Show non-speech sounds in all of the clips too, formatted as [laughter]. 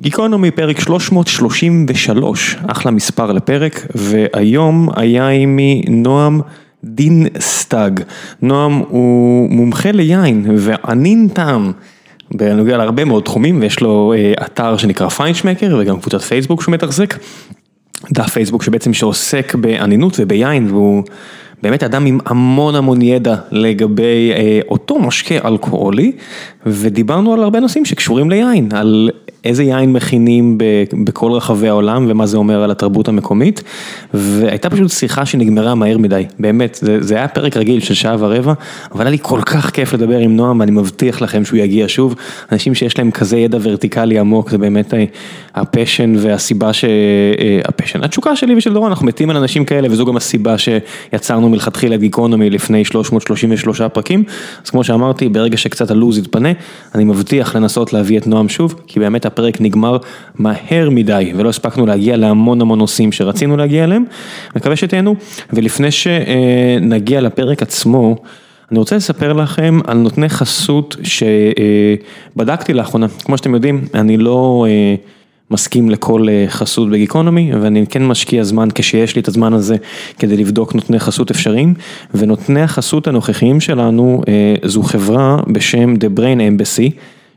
גיקונומי פרק 333, אחלה מספר לפרק, והיום היה עימי נועם דין סטאג. נועם הוא מומחה ליין ואנין טעם בנוגע להרבה מאוד תחומים, ויש לו אתר שנקרא פיינשמקר וגם קבוצת פייסבוק שהוא מתחזק. דף פייסבוק שבעצם שעוסק באנינות וביין והוא באמת אדם עם המון המון ידע לגבי אותו משקה אלכוהולי ודיברנו על הרבה נושאים שקשורים ליין, על איזה יין מכינים בכל רחבי העולם ומה זה אומר על התרבות המקומית והייתה פשוט שיחה שנגמרה מהר מדי, באמת, זה היה פרק רגיל של שעה ורבע אבל היה לי כל כך כיף לדבר עם נועם ואני מבטיח לכם שהוא יגיע שוב, אנשים שיש להם כזה ידע ורטיקלי עמוק זה באמת ה passion והסיבה, ה passion, התשוקה שלי ושל דורון, אנחנו מתים על אנשים כאלה וזו גם הסיבה שיצרנו מלכתחילה גיקונומי לפני 333 פרקים, אז כמו שאמרתי ברגע שקצת הלוז יתפנה אני מבטיח לנסות להביא את נועם שוב כי באמת הפרק נגמר מהר מדי ולא הספקנו להגיע להמון המון נושאים שרצינו להגיע אליהם, מקווה שתהנו ולפני שנגיע לפרק עצמו אני רוצה לספר לכם על נותני חסות שבדקתי לאחרונה, כמו שאתם יודעים אני לא מסכים לכל חסות בגיקונומי ואני כן משקיע זמן כשיש לי את הזמן הזה כדי לבדוק נותני חסות אפשריים ונותני החסות הנוכחיים שלנו זו חברה בשם The Brain Embassy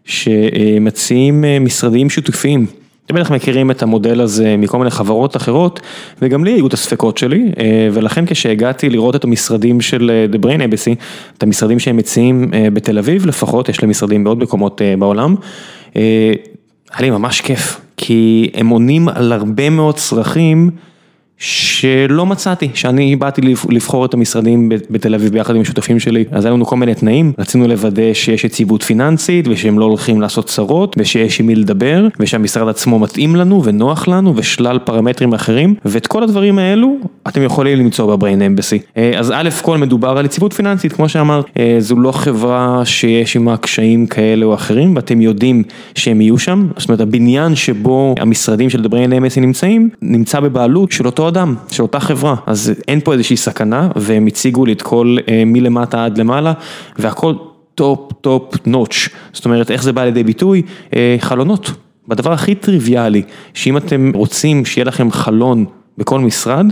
שמציעים משרדים שיתופיים. אתם בטח מכירים את המודל הזה מכל מיני חברות אחרות וגם לי היו את הספקות שלי ולכן כשהגעתי לראות את המשרדים של The Brain Embassy, את המשרדים שהם מציעים בתל אביב לפחות, יש להם משרדים בעוד מקומות בעולם, היה לי ממש כיף כי הם עונים על הרבה מאוד צרכים שלא מצאתי, שאני באתי לבחור את המשרדים בתל אביב ביחד עם השותפים שלי, אז היו לנו כל מיני תנאים, רצינו לוודא שיש יציבות פיננסית ושהם לא הולכים לעשות צרות ושיש עם מי לדבר ושהמשרד עצמו מתאים לנו ונוח לנו ושלל פרמטרים אחרים ואת כל הדברים האלו אתם יכולים למצוא בבריין אמבסי. אז א' כל מדובר על יציבות פיננסית כמו שאמרת, זו לא חברה שיש עימה קשיים כאלה או אחרים ואתם יודעים שהם יהיו שם, זאת אומרת הבניין שבו המשרדים של בריין אמבסי נמצאים, נמצא בבעלות של אותו אדם, של אותה חברה, אז אין פה איזושהי סכנה והם הציגו לי את כל מלמטה עד למעלה והכל top top notch, זאת אומרת איך זה בא לידי ביטוי, חלונות, בדבר הכי טריוויאלי, שאם אתם רוצים שיהיה לכם חלון בכל משרד,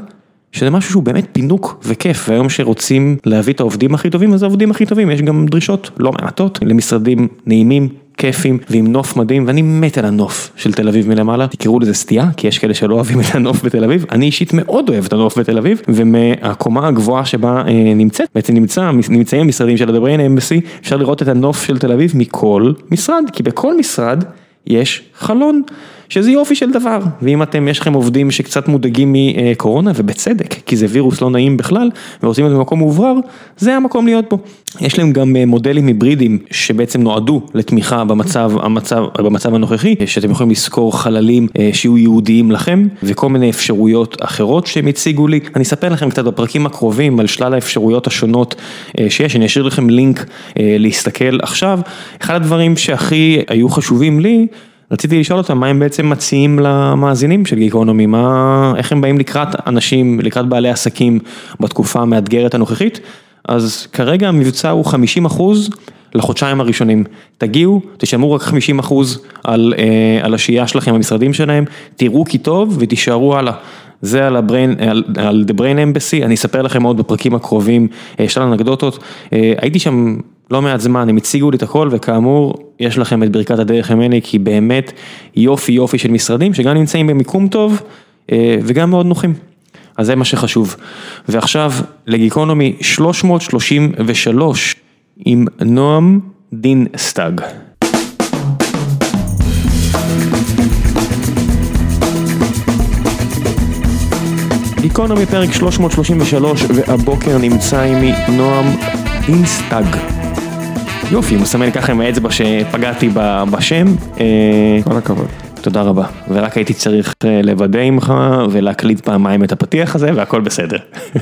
שזה משהו שהוא באמת פינוק וכיף והיום שרוצים להביא את העובדים הכי טובים אז העובדים הכי טובים. יש גם דרישות לא מעטות למשרדים נעימים. כיפים ועם נוף מדהים ואני מת על הנוף של תל אביב מלמעלה, תקראו לזה סטייה כי יש כאלה שלא אוהבים את הנוף בתל אביב, אני אישית מאוד אוהב את הנוף בתל אביב ומהקומה הגבוהה שבה נמצאת, בעצם נמצא, נמצאים המשרדים של הדבריין אמבסי, אפשר לראות את הנוף של תל אביב מכל משרד, כי בכל משרד יש חלון. שזה יופי של דבר, ואם אתם, יש לכם עובדים שקצת מודאגים מקורונה, ובצדק, כי זה וירוס לא נעים בכלל, ורוצים להיות במקום מאוברר, זה המקום להיות פה. יש להם גם מודלים היברידיים, שבעצם נועדו לתמיכה במצב, המצב, במצב הנוכחי, שאתם יכולים לשכור חללים שיהיו ייעודיים לכם, וכל מיני אפשרויות אחרות שהם הציגו לי. אני אספר לכם קצת בפרקים הקרובים על שלל האפשרויות השונות שיש, אני אשאיר לכם לינק להסתכל עכשיו. אחד הדברים שהכי היו חשובים לי, רציתי לשאול אותם מה הם בעצם מציעים למאזינים של גיקונומי, מה, איך הם באים לקראת אנשים, לקראת בעלי עסקים בתקופה המאתגרת הנוכחית, אז כרגע המבצע הוא 50 אחוז לחודשיים הראשונים, תגיעו, תשלמו רק 50 אחוז על, על השהייה שלכם במשרדים שלהם, תראו כי טוב ותישארו הלאה. זה על ה-brain, על The Brain Embassy, אני אספר לכם עוד בפרקים הקרובים, שלל אנקדוטות, הייתי שם לא מעט זמן, הם הציגו לי את הכל וכאמור, יש לכם את ברכת הדרך ממני, כי באמת יופי יופי של משרדים שגם נמצאים במיקום טוב וגם מאוד נוחים. אז זה מה שחשוב. ועכשיו לגיקונומי 333 עם נועם דין סטאג. גיקונומי פרק 333 והבוקר נמצא עימי נועם דין סטאג. יופי, הוא מסמן ככה עם האצבע שפגעתי בשם. כל הכבוד. תודה רבה, ורק הייתי צריך לוודא עמך ולהקליט פעמיים את הפתיח הזה והכל בסדר.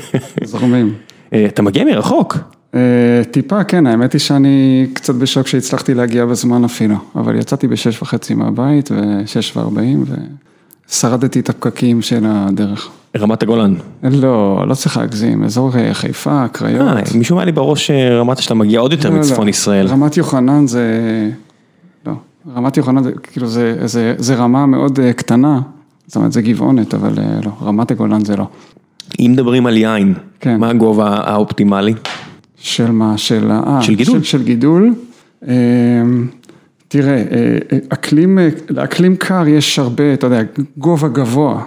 [laughs] זורמים. אתה מגיע מרחוק. טיפה, כן, האמת היא שאני קצת בשוק שהצלחתי להגיע בזמן אפילו, אבל יצאתי בשש וחצי מהבית ושש וארבעים ושרדתי את הפקקים של הדרך. רמת הגולן. לא, לא צריך להגזים, אזור חיפה, קריות. משום מה לי בראש רמת שאתה מגיע עוד יותר מצפון ישראל. רמת יוחנן זה, לא, רמת יוחנן, זה, כאילו זה, זה, זה רמה מאוד אה, קטנה, זאת אומרת זה גבעונת, אבל אה, לא, רמת הגולן זה לא. אם מדברים על יין, כן. מה הגובה האופטימלי? של מה? של, ה- אה, של גידול. של, גידול. אה, תראה, אה, אה, אקלים, אה, לאקלים קר יש הרבה, אתה יודע, גובה גבוה.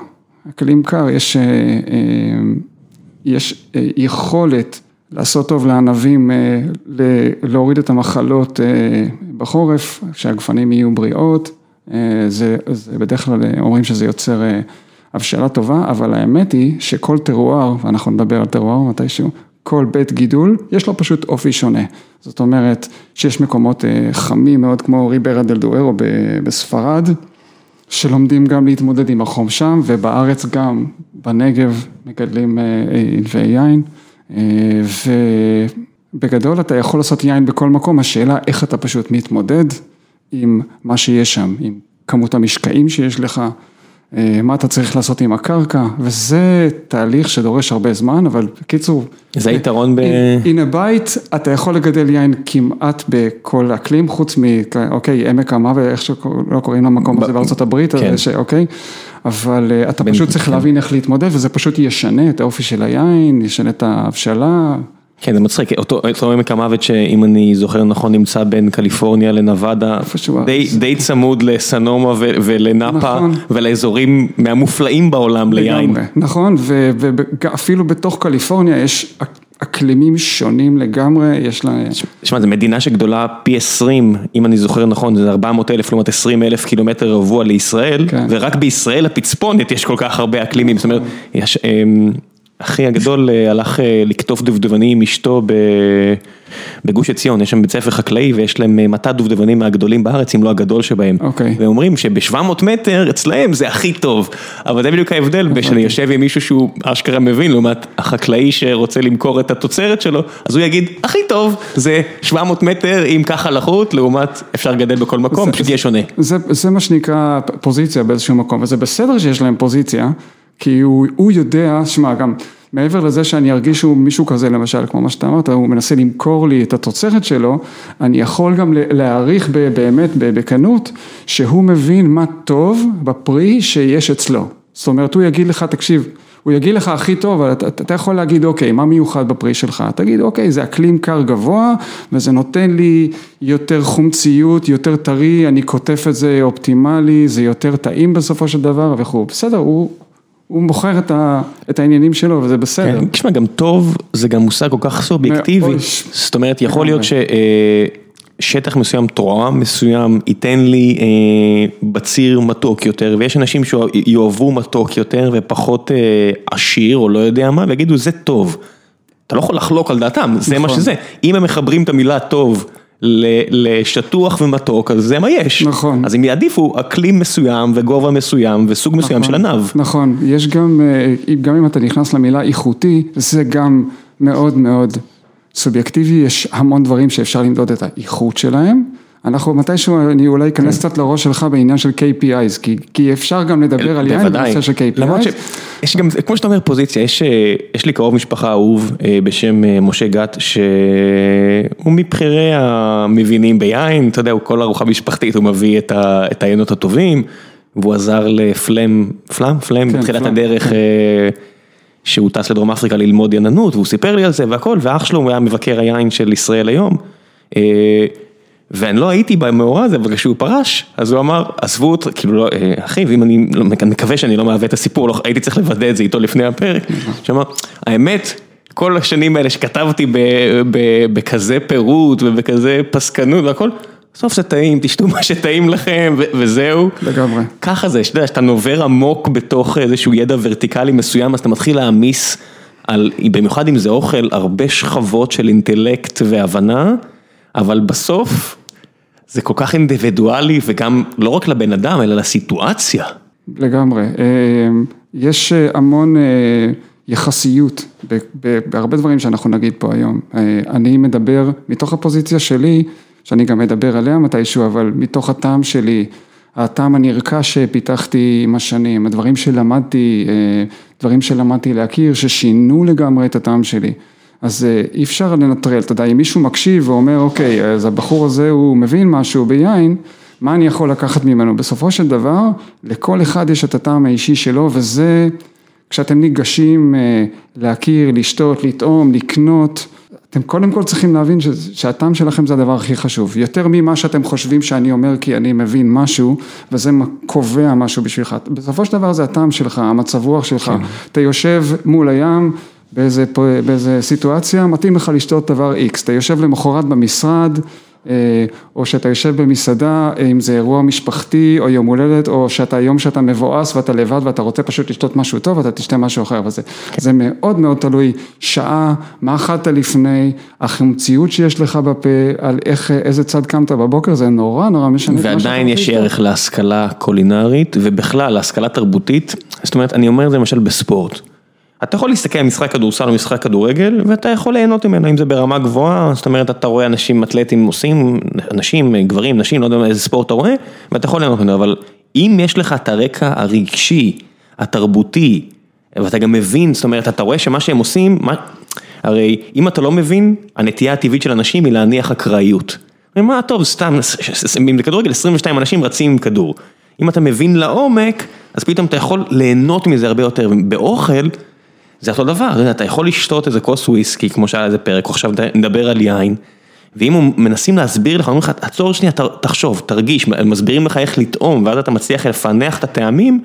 אקלים קר יש, אה, אה, יש אה, יכולת לעשות טוב לענבים, להוריד את המחלות בחורף, שהגפנים יהיו בריאות. זה, זה בדרך כלל אומרים שזה יוצר הבשלה טובה, אבל האמת היא שכל טרואר, ואנחנו נדבר על טרואר מתישהו, כל בית גידול, יש לו פשוט אופי שונה. זאת אומרת שיש מקומות חמים מאוד כמו ריברה דל דוארו בספרד, שלומדים גם להתמודד עם החום שם, ובארץ גם, בנגב מגדלים אה, אה, ענבי יין, אה, ובגדול אתה יכול לעשות יין בכל מקום, השאלה איך אתה פשוט מתמודד עם מה שיש שם, עם כמות המשקעים שיש לך, מה אתה צריך לעשות עם הקרקע, וזה תהליך שדורש הרבה זמן, אבל בקיצור... זה היתרון ב... הנה בית, אתה יכול לגדל יין כמעט בכל אקלים, חוץ מ... אוקיי, עמק המוות, איך שלא קוראים למקום הזה בארצות הברית, כן. ש- אוקיי, אבל אה, אתה פשוט צריך כן. להבין איך להתמודד, וזה פשוט ישנה את האופי של היין, ישנה את ההבשלה. כן, זה מצחיק, אותו עמק המוות שאם אני זוכר נכון נמצא בין קליפורניה לנבדה, די, צמוד לסנומה ו- ולנאפה נכון. ולאזורים מהמופלאים בעולם ליין. נכון, ואפילו בתוך קליפורניה יש אק- אקלימים שונים לגמרי, יש לה... שמע, זו מדינה שגדולה פי 20, אם אני זוכר נכון, זה 400 אלף לעומת 20 אלף קילומטר רבוע לישראל, כן. ורק בישראל הפצפונת יש כל כך הרבה אקלימים, זאת אומרת, אמ, אחי הגדול אה, הלך אה, לקטוף דובדבנים עם אשתו בגוש עציון, יש שם בית ספר חקלאי ויש להם אה, מטע דובדבנים מהגדולים בארץ, אם לא הגדול שבהם. אוקיי. והם אומרים שב-700 מטר אצלהם זה הכי טוב, אבל זה בדיוק ההבדל, כשאני יושב עם מישהו שהוא אשכרה מבין, לעומת החקלאי שרוצה למכור את התוצרת שלו, אז הוא יגיד, הכי טוב זה 700 מטר עם ככה לחות, לעומת אפשר לגדל בכל מקום, זה- פשוט יהיה שונה. זה, זה מה שנקרא פוזיציה באיזשהו מקום, וזה בסדר שיש להם פוזיציה, כי הוא, הוא יודע, שמע, גם מעבר לזה שאני ארגיש שהוא מישהו כזה, למשל, כמו מה שאתה אמרת, הוא מנסה למכור לי את התוצרת שלו, אני יכול גם להעריך באמת, ב- בכנות, שהוא מבין מה טוב בפרי שיש אצלו. זאת אומרת, הוא יגיד לך, תקשיב, הוא יגיד לך הכי טוב, אבל אתה, אתה יכול להגיד, אוקיי, מה מיוחד בפרי שלך? תגיד, אוקיי, זה אקלים קר גבוה, וזה נותן לי יותר חומציות, יותר טרי, אני קוטף את זה אופטימלי, זה יותר טעים בסופו של דבר וכו'. בסדר, הוא, הוא מוכר את, ה, את העניינים שלו, וזה בסדר. כן, תשמע, גם טוב זה גם מושג כל כך סובייקטיבי. זאת אומרת, יכול להיות. ששטח מסוים, תרועה מסוים, ייתן לי אה, בציר מתוק יותר, ויש אנשים שיאהבו מתוק יותר ופחות אה, עשיר, או לא יודע מה, ויגידו, זה טוב. אתה לא יכול לחלוק על דעתם, זה מה נכון. שזה. אם הם מחברים את המילה טוב לשטוח ומתוק, אז זה מה יש. נכון. אז הם יעדיפו אקלים מסוים וגובה מסוים וסוג מסוים של נכון, ענב. נכון, יש גם, אה, גם אם אתה נכנס למילה איכותי, זה גם מאוד מאוד סובייקטיבי, יש המון דברים שאפשר למדוד את האיכות שלהם. אנחנו מתישהו, אני אולי אכנס כן. קצת לראש שלך בעניין של KPIs, כי, כי אפשר גם לדבר על יין בנושא של KPIs. למרות שיש גם, כמו שאתה אומר פוזיציה, יש, אה, יש לי קרוב משפחה אהוב אה, בשם אה, משה גת, שהוא מבכירי המבינים ביין, אתה יודע, הוא כל ארוחה משפחתית, הוא מביא את ה- את העיינות הטובים, והוא עזר לפלם, פלם? פלם, כן, בתחילת פלם, הדרך. כן. שהוא טס לדרום אפריקה ללמוד יננות, והוא סיפר לי על זה והכל, ואח שלו הוא היה מבקר היין של ישראל היום. ואני לא הייתי במאורע הזה, אבל כשהוא פרש, אז הוא אמר, עזבו אותו, כאילו, לא, אה, אחי, ואם אני, לא, אני מקווה שאני לא מעוות את הסיפור, לא, הייתי צריך לוודא את זה איתו לפני הפרק, שאמר, האמת, כל השנים האלה שכתבתי ב, ב, בכזה פירוט ובכזה פסקנות והכל, בסוף זה טעים, תשתו מה שטעים לכם, ו- וזהו. לגמרי. ככה זה, שאתה יודע, שאתה נובר עמוק בתוך איזשהו ידע ורטיקלי מסוים, אז אתה מתחיל להעמיס על, במיוחד אם זה אוכל, הרבה שכבות של אינטלקט והבנה, אבל בסוף זה כל כך אינדיבידואלי וגם לא רק לבן אדם, אלא לסיטואציה. לגמרי. אה, יש אה, המון אה, יחסיות בהרבה דברים שאנחנו נגיד פה היום. אני מדבר מתוך הפוזיציה שלי, שאני גם מדבר עליה מתישהו, אבל מתוך הטעם שלי, הטעם הנרכש שפיתחתי עם השנים, הדברים שלמדתי, דברים שלמדתי להכיר, ששינו לגמרי את הטעם שלי. אז אה, אי אפשר לנטרל, אתה יודע, אם מישהו מקשיב ואומר, אוקיי, אז הבחור הזה הוא מבין משהו ביין, מה אני יכול לקחת ממנו? בסופו של דבר, לכל אחד יש את הטעם האישי שלו, וזה, כשאתם ניגשים אה, להכיר, לשתות, לטעום, לקנות, אתם קודם כל צריכים להבין ש, שהטעם שלכם זה הדבר הכי חשוב, יותר ממה שאתם חושבים שאני אומר כי אני מבין משהו וזה קובע משהו בשבילך, בסופו של דבר זה הטעם שלך, המצב רוח שלך, כן. אתה יושב מול הים באיזה, באיזה סיטואציה, מתאים לך לשתות דבר X, אתה יושב למחרת במשרד אה, או שאתה יושב במסעדה, אה, אם זה אירוע משפחתי או יום הולדת, או שאתה יום שאתה מבואס ואתה לבד ואתה רוצה פשוט לשתות משהו טוב, אתה תשתה משהו אחר, וזה זה מאוד מאוד תלוי שעה, מה אכלת לפני, החמציות שיש לך בפה, על איך, איזה צד קמת בבוקר, זה נורא נורא משנה. ועדיין יש ערך להשכלה קולינרית, ובכלל להשכלה תרבותית, זאת אומרת, אני אומר את זה למשל בספורט. אתה יכול להסתכל על משחק כדורסל או משחק כדורגל ואתה יכול ליהנות ממנו אם זה ברמה גבוהה, זאת אומרת אתה רואה אנשים אתלטים עושים, אנשים, גברים, נשים, לא יודע איזה ספורט אתה רואה ואתה יכול ליהנות ממנו, אבל אם יש לך את הרקע הרגשי, התרבותי, ואתה גם מבין, זאת אומרת אתה רואה שמה שהם עושים, מה, הרי אם אתה לא מבין, הנטייה הטבעית של אנשים היא להניח אקראיות. מה טוב, סתם, אם זה כדורגל 22 אנשים רצים עם כדור. אם אתה מבין לעומק, אז פתאום אתה יכול ליהנות מזה הרבה יותר, באוכל זה אותו דבר, אתה יכול לשתות איזה כוס וויסקי, כמו שהיה איזה פרק, או עכשיו נדבר על יין, ואם הם מנסים להסביר לך, אומרים לך, עצור שנייה, תחשוב, תרגיש, מסבירים לך איך לטעום, ואז אתה מצליח לפענח את הטעמים,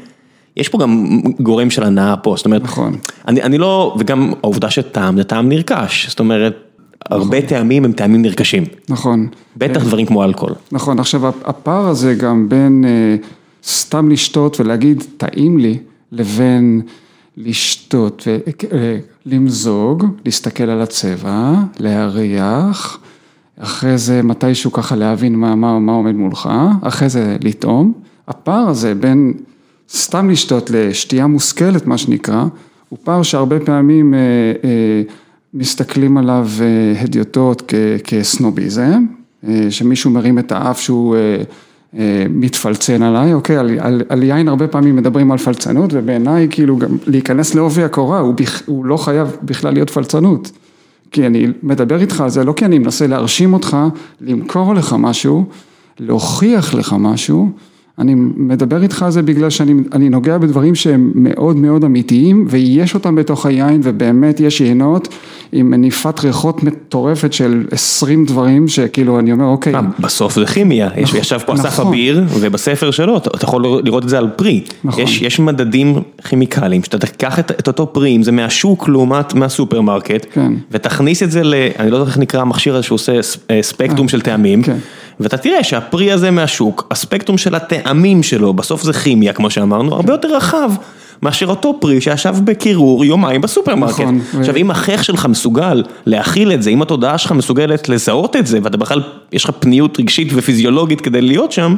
יש פה גם גורם של הנאה פה, זאת אומרת, נכון. אני, אני לא, וגם העובדה שטעם זה טעם נרכש, זאת אומרת, הרבה נכון. טעמים הם טעמים נרכשים. נכון. בטח אה, דברים כמו אלכוהול. נכון, עכשיו הפער הזה גם בין אה, סתם לשתות ולהגיד טעים לי, לבין לשתות, למזוג, להסתכל על הצבע, להריח, אחרי זה מתישהו ככה להבין מה, מה, מה עומד מולך, אחרי זה לטעום. הפער הזה בין סתם לשתות לשתייה מושכלת, מה שנקרא, הוא פער שהרבה פעמים אה, אה, מסתכלים עליו אה, הדיוטות כסנוביזם, אה, שמישהו מרים את האף שהוא... אה, מתפלצן עליי, אוקיי, על, על, על יין הרבה פעמים מדברים על פלצנות ובעיניי כאילו גם להיכנס לעובי הקורה, הוא, הוא לא חייב בכלל להיות פלצנות. כי אני מדבר איתך על זה לא כי אני מנסה להרשים אותך, למכור לך משהו, להוכיח לך משהו, אני מדבר איתך על זה בגלל שאני נוגע בדברים שהם מאוד מאוד אמיתיים ויש אותם בתוך היין ובאמת יש יינות עם מניפת ריחות מטורפת של 20 דברים שכאילו אני אומר אוקיי. בסוף זה כימיה, נכון, ישב פה אסף נכון. אביר ובספר שלו אתה יכול לראות את זה על פרי, נכון. יש, יש מדדים כימיקליים שאתה תיקח את, את אותו פרי אם זה מהשוק לעומת מהסופרמרקט כן. ותכניס את זה ל... אני לא יודע איך נקרא המכשיר הזה שהוא עושה אה, ספקטרום אה, של טעמים. כן. ואתה תראה שהפרי הזה מהשוק, הספקטרום של הטעמים שלו, בסוף זה כימיה כמו שאמרנו, הרבה יותר רחב. מאשר אותו פרי שישב בקירור יומיים בסופרמרקט. נכון. עכשיו אם החיך שלך מסוגל להכיל את זה, אם התודעה שלך מסוגלת לזהות את זה, ואתה בכלל, יש לך פניות רגשית ופיזיולוגית כדי להיות שם.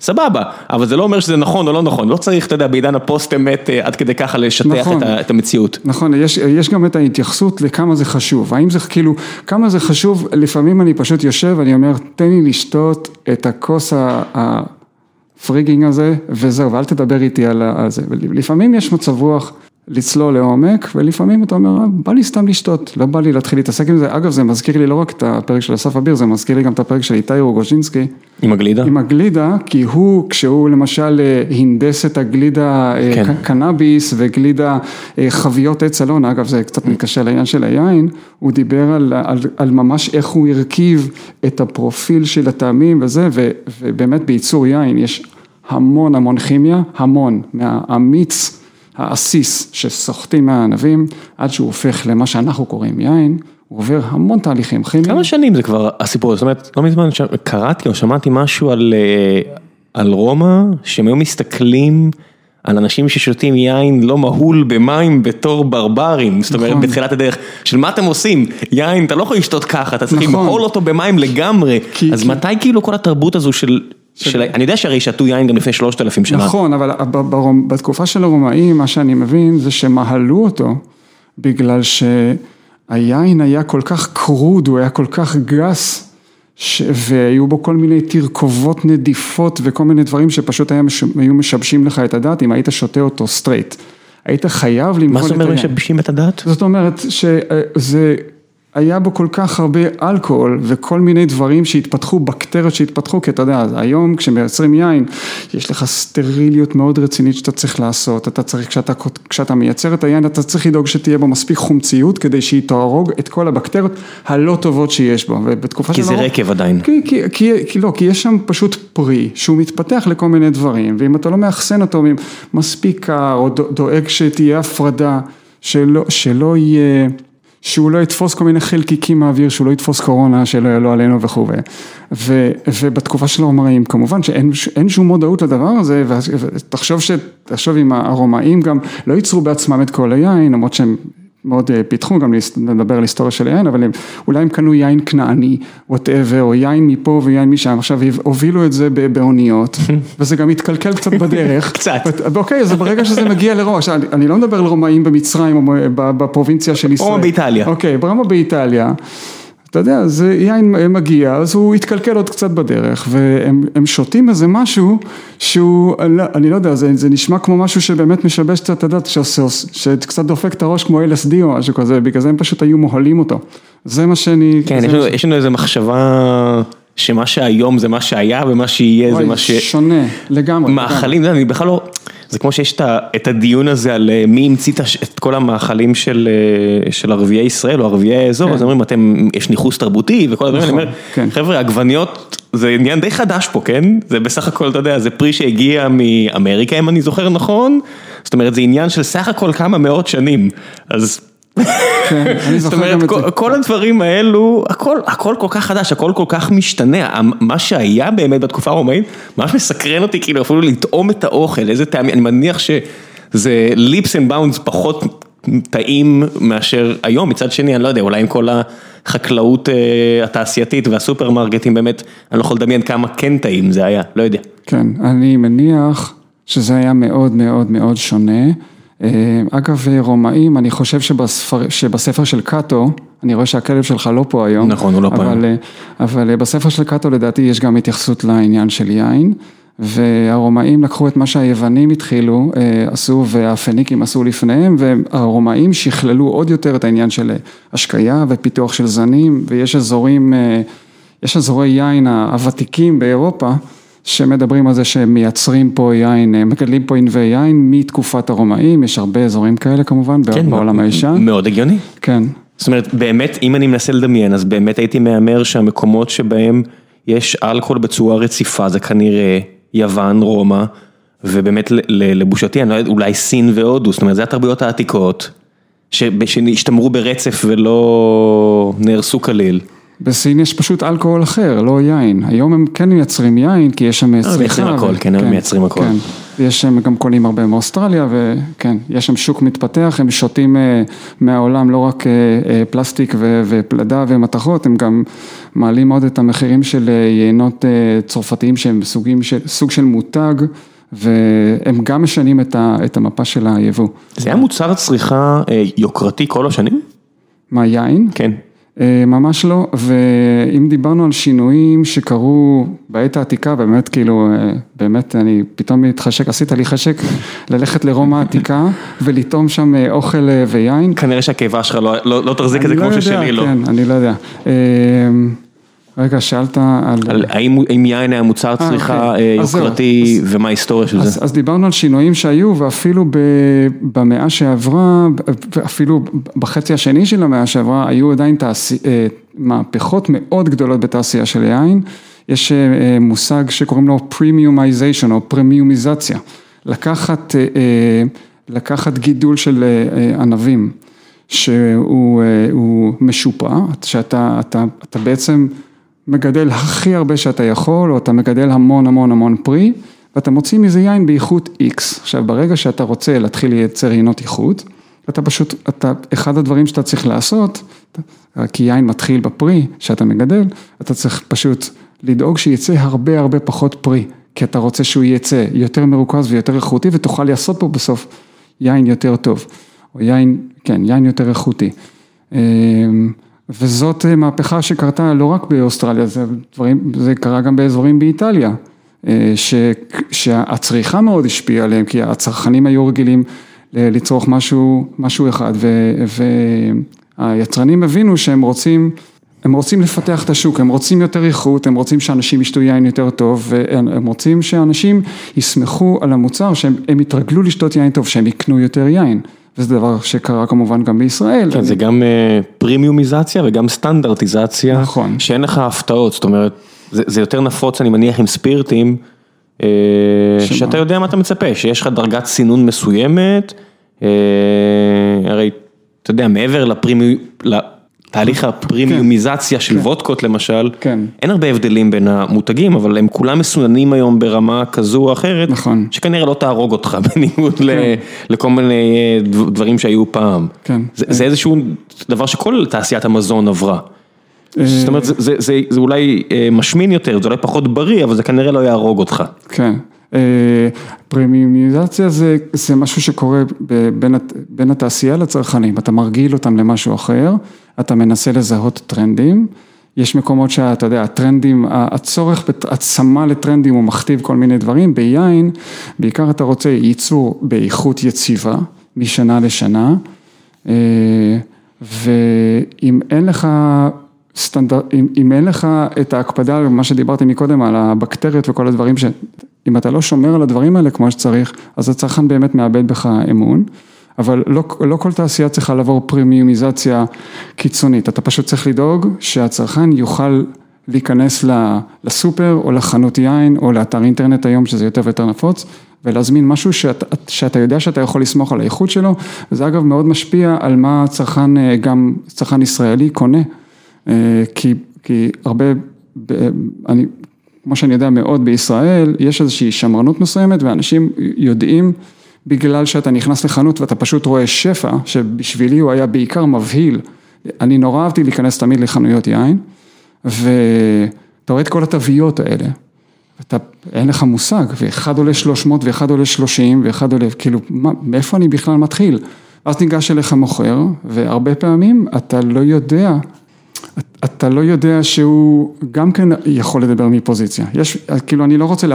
סבבה, אבל זה לא אומר שזה נכון או לא נכון, לא צריך, אתה יודע, בעידן הפוסט אמת אה, עד כדי ככה לשטח נכון, את, את המציאות. נכון, יש, יש גם את ההתייחסות לכמה זה חשוב, האם זה כאילו, כמה זה חשוב, לפעמים אני פשוט יושב, אני אומר, תן לי לשתות את הכוס הפריגינג הזה, וזהו, ואל תדבר איתי על, על זה, לפעמים יש מצב רוח לצלול לעומק, ולפעמים אתה אומר, בא לי סתם לשתות, לא בא לי להתחיל להתעסק עם זה, אגב זה מזכיר לי לא רק את הפרק של אסף אביר, זה מזכיר לי גם את הפרק של איתי רוגוז'ינסקי. עם הגלידה? עם הגלידה, כי הוא, כשהוא למשל אה, הנדס את הגלידה אה, כן. קנאביס וגלידה אה, חביות עץ אלון, אגב זה קצת מתקשר לעניין של היין, הוא דיבר על, על, על ממש איך הוא הרכיב את הפרופיל של הטעמים וזה, ו, ובאמת בייצור יין יש המון המון כימיה, המון, מהאמיץ. העסיס שסוחטים מהענבים, עד שהוא הופך למה שאנחנו קוראים יין, הוא עובר המון תהליכים כימיים. כמה שנים זה כבר הסיפור, זאת אומרת, לא מזמן קראתי או שמעתי משהו על, אה, על רומא, שהם היו מסתכלים על אנשים ששותים יין לא מהול במים בתור ברברים, זאת אומרת נכון. בתחילת הדרך, של מה אתם עושים, יין אתה לא יכול לשתות ככה, אתה צריך נכון. למהול אותו במים לגמרי, כי, אז כי... מתי כאילו כל התרבות הזו של... של... אני יודע שהרי שתו יין גם לפני שלושת אלפים שנה. נכון, אבל בתקופה של הרומאים, מה שאני מבין זה שמהלו אותו, בגלל שהיין היה כל כך crude, הוא היה כל כך גס, ש... והיו בו כל מיני תרכובות נדיפות וכל מיני דברים שפשוט היה מש... היו משבשים לך את הדעת אם היית שותה אותו straight. היית חייב למחול את היין. מה זאת אומרת משבשים את הדעת? זאת אומרת שזה היה בו כל כך הרבה אלכוהול וכל מיני דברים שהתפתחו, בקטריות שהתפתחו, כי אתה יודע, היום כשמייצרים יין, יש לך סטריליות מאוד רצינית שאתה צריך לעשות, אתה צריך, כשאתה, כשאתה מייצר את היין, אתה צריך לדאוג שתהיה בו מספיק חומציות, כדי שהיא תהרוג את כל הבקטריות הלא טובות שיש בו, ובתקופה כי זה שלא- רקב עדיין. כי, כי, כי, כי לא, כי יש שם פשוט פרי שהוא מתפתח לכל מיני דברים, ואם אתה לא מאחסן אותו מספיק קר, או דו- דואג שתהיה הפרדה, שלא, שלא יהיה, שהוא לא יתפוס כל מיני חלקיקים מהאוויר, שהוא לא יתפוס קורונה, שלא יעלו עלינו וכו'. ובתקופה של הרומאים, כמובן שאין שום מודעות לדבר הזה, ותחשוב אם הרומאים גם לא ייצרו בעצמם את כל היין, למרות שהם מאוד אה, פיתחו, גם לדבר על היסטוריה של יין, אבל הם, אולי הם קנו יין כנעני, whatever, או יין מפה ויין משם, עכשיו הובילו את זה באוניות, [laughs] וזה גם התקלקל קצת בדרך. [laughs] קצת. אוקיי, אז ברגע שזה מגיע עכשיו אני- אני לא מדבר על רומאים במצרים או בפרובינציה של ישראל. רומא באיטליה. אוקיי, ברומא באיטליה. אתה יודע, זה יין מגיע, אז הוא התקלקל עוד קצת בדרך, והם הם שותים איזה משהו שהוא, אני לא- אני לא יודע, זה, זה נשמע כמו משהו שבאמת משבש קצת את הדת, שעושה- שקצת דופק את הראש כמו LSD או משהו כזה, בגלל זה הם פשוט היו מוהלים אותו. זה מה שאני... כן, יש מה לנו- ש- יש לנו איזו מחשבה שמה שהיום זה מה שהיה ומה שיהיה זה מה ש... שונה, לגמרי. מאכלים, אני בכלל לא, זה כמו שיש את הדיון הזה על אה, מי המציא את כל המאכלים של אה, של ערביי ישראל או ערביי האזור, כן. אז אומרים אתם, יש ניכוס תרבותי וכל הדברים, אני נכון, אומר, כן. חבר'ה עגבניות זה עניין די חדש פה, כן? זה בסך הכל, אתה יודע, זה פרי שהגיע מאמריקה אם אני זוכר נכון, זאת אומרת זה עניין של סך הכל כמה מאות שנים, אז... זאת אומרת, כל, הדברים האלו, הכל, כל כך חדש, הכל כל כך משתנה, מה שהיה באמת בתקופה הרומאית, ממש מסקרן אותי כאילו אפילו לטעום את האוכל, איזה טעמים, אני מניח שזה lips and bounds פחות טעים מאשר היום, מצד שני, אני לא יודע, אולי עם כל החקלאות אה, התעשייתית והסופרמרקטים, באמת, אני לא יכול לדמיין כמה כן טעים זה היה, לא יודע. כן, אני מניח שזה היה מאוד מאוד מאוד שונה. אה, אגב, רומאים, אני חושב שבספר, שבספר של קאטו, אני רואה שהכלב שלך לא פה היום. נכון, הוא לא פה אבל, היום. אה, אבל אה, בספר של קאטו לדעתי יש גם התייחסות לעניין של יין. והרומאים לקחו את מה שהיוונים התחילו, אה, עשו והפניקים עשו לפניהם, והרומאים שכללו עוד יותר את העניין של אה, השקיה ופיתוח של זנים, ויש אזורים, אה, יש אזורי יין הוותיקים באירופה, שמדברים על זה שהם מייצרים פה יין, אה, מגדלים פה ענבי יין מתקופת הרומאים, יש הרבה אזורים כאלה כמובן כן, בעולם הישן, מאוד הגיוני. כן, זאת אומרת, באמת, אם אני מנסה לדמיין, אז באמת הייתי מהמר שהמקומות שבהם יש אלכוהול בצורה רציפה, זה כנראה יוון, רומא, ובאמת לבושתי, אני לא יודע, אולי סין והודו, זאת אומרת, זה התרבויות העתיקות, שהשתמרו ברצף ולא נהרסו כליל. בסין יש פשוט אלכוהול אחר, לא יין. היום הם כן מייצרים יין, כי יש שם צריכה. מייצרים הכל, כן, הם מייצרים הכל. כן. יש שם גם קונים הרבה מאוסטרליה, וכן, יש שם שוק מתפתח, הם שותים אה, מהעולם לא רק אה, אה, פלסטיק ופלדה ומתכות, הם גם מעלים מאוד את המחירים של אה, יינות אה, צרפתיים שהם סוגים של, סוג של מותג, והם גם משנים את, ה, את המפה של היבוא. זה היה מוצר צריכה אה, יוקרתי כל השנים? מה, יין? כן. אה, ממש לא, ואם דיברנו על שינויים שקרו בעת העתיקה, באמת כאילו, אה, באמת אני פתאום מתחשק, עשית לי חשק ללכת לרומא העתיקה ולטעום שם אה, אוכל ויין. כנראה שהקיבה שלך לא, לא, לא תחזיק את זה כמו לא יודע, ששלי לא. כן, אני לא יודע. אה, רגע, שאלת על... על האם האם יין היה מוצר צריכה אוקיי. אה, אז זהו. יוקרתי ומה ההיסטוריה של אז, זה? אז דיברנו על שינויים שהיו ואפילו ב, במאה שעברה, אפילו בחצי השני של המאה שעברה, היו עדיין תעשי, אה, מהפכות מאוד גדולות בתעשייה של יין. יש אה, מושג שקוראים לו premiumization או פרמיומיזציה. לקחת, אה, אה, לקחת גידול של אה, אה, ענבים שהוא אה, הוא משופע, שאתה אתה, אתה בעצם מגדל הכי הרבה שאתה יכול, או אתה מגדל המון המון המון פרי, ואתה מוציא מזה יין באיכות X. עכשיו, ברגע שאתה רוצה להתחיל לייצר יינות איכות, אתה פשוט, אתה, אחד הדברים שאתה צריך לעשות, כי יין מתחיל בפרי שאתה מגדל, אתה צריך פשוט לדאוג שיצא הרבה הרבה פחות פרי, כי אתה רוצה שהוא יצא יותר מרוכז ויותר איכותי, ותוכל לעשות פה בסוף יין יותר טוב, או יין, כן, יין יותר איכותי. וזאת מהפכה שקרתה לא רק באוסטרליה, זה, דברים, זה קרה גם באזורים באיטליה, ש, שהצריכה מאוד השפיעה עליהם, כי הצרכנים היו רגילים לצרוך משהו, משהו אחד, ו, היצרנים הבינו שהם רוצים, הם רוצים לפתח את השוק, הם רוצים יותר איכות, הם רוצים שאנשים ישתו יין יותר טוב, והם רוצים שאנשים יסמכו על המוצר, שהם יתרגלו לשתות יין טוב, שהם יקנו יותר יין. וזה דבר שקרה כמובן גם בישראל. כן, זה גם פרימיומיזציה וגם סטנדרטיזציה. נכון. שאין לך הפתעות, זאת אומרת, זה יותר נפוץ אני מניח עם ספירטים, שאתה יודע מה אתה מצפה, שיש לך דרגת סינון מסוימת, הרי אתה יודע, מעבר לתהליך הפרימיומיזציה של וודקות למשל, אין הרבה הבדלים בין המותגים, אבל הם כולם מסוננים היום ברמה כזו או אחרת, שכנראה לא תהרוג אותך [laughs] בניגוד לכל מיני דברים שהיו פעם. זה איזשהו דבר שכל תעשיית המזון עברה. זאת אומרת, זה אולי משמין יותר, זה אולי פחות בריא, אבל זה כנראה לא יהרוג אותך. כן, פרימיומיזציה זה משהו שקורה בין התעשייה לצרכנים, אתה מרגיל אותם למשהו אחר, אתה מנסה לזהות טרנדים, יש מקומות שאתה יודע, הטרנדים, הצורך בהעצמה לטרנדים הוא מכתיב כל מיני דברים, ביין, בעיקר אתה רוצה ייצור באיכות יציבה, משנה לשנה, ואם אין לך אם אין לך את ההקפדה על מה שדיברתי מקודם על הבקטריות וכל הדברים שאם אתה לא שומר על הדברים האלה כמו שצריך אז הצרכן באמת מאבד בך אמון אבל לא לא כל תעשייה צריכה לעבור פרימיומיזציה קיצונית. אתה פשוט צריך לדאוג שהצרכן יוכל להיכנס לסופר או לחנות יין או לאתר אינטרנט היום שזה יותר ויותר נפוץ ולהזמין משהו שאתה יודע שאתה יכול לסמוך על האיכות שלו וזה אגב מאוד משפיע על מה צרכן גם צרכן ישראלי קונה. כי כי הרבה, אני כמו שאני יודע מאוד בישראל, יש איזושהי שמרנות מסוימת ואנשים יודעים בגלל שאתה נכנס לחנות ואתה פשוט רואה שפע, שבשבילי הוא היה בעיקר מבהיל, אני נורא אהבתי להיכנס תמיד לחנויות יין, ואתה רואה את כל התוויות האלה, אתה, אין לך מושג, ואחד עולה 300 ואחד עולה 30 ואחד עולה, כאילו, מאיפה אני בכלל מתחיל? אז ניגש אליך מוכר, והרבה פעמים אתה לא יודע אתה לא יודע שהוא גם כן יכול לדבר מפוזיציה, יש, כאילו אני לא רוצה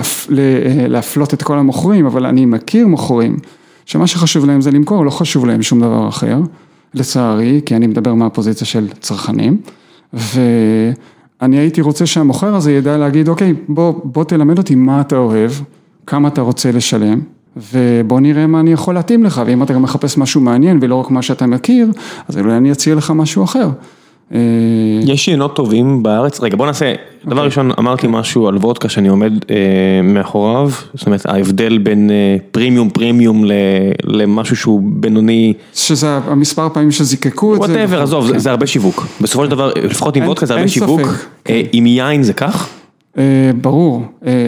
להפלות את כל המוכרים, אבל אני מכיר מוכרים שמה שחשוב להם זה למכור, לא חשוב להם שום דבר אחר, לצערי, כי אני מדבר מהפוזיציה של צרכנים, ואני הייתי רוצה שהמוכר הזה ידע להגיד, אוקיי, בוא, בוא תלמד אותי מה אתה אוהב, כמה אתה רוצה לשלם, ובוא נראה מה אני יכול להתאים לך, ואם אתה גם מחפש משהו מעניין ולא רק מה שאתה מכיר, אז אולי אני אציע לך משהו אחר. יש יינות טובים בארץ, רגע בוא נעשה, דבר ראשון אמרתי משהו על וודקה שאני עומד מאחוריו, זאת אומרת ההבדל בין פרימיום פרימיום למשהו שהוא בינוני. שזה המספר פעמים שזיקקו את זה. whatever, עזוב, זה הרבה שיווק, בסופו של דבר, לפחות עם וודקה זה הרבה שיווק, עם יין זה כך? ברור,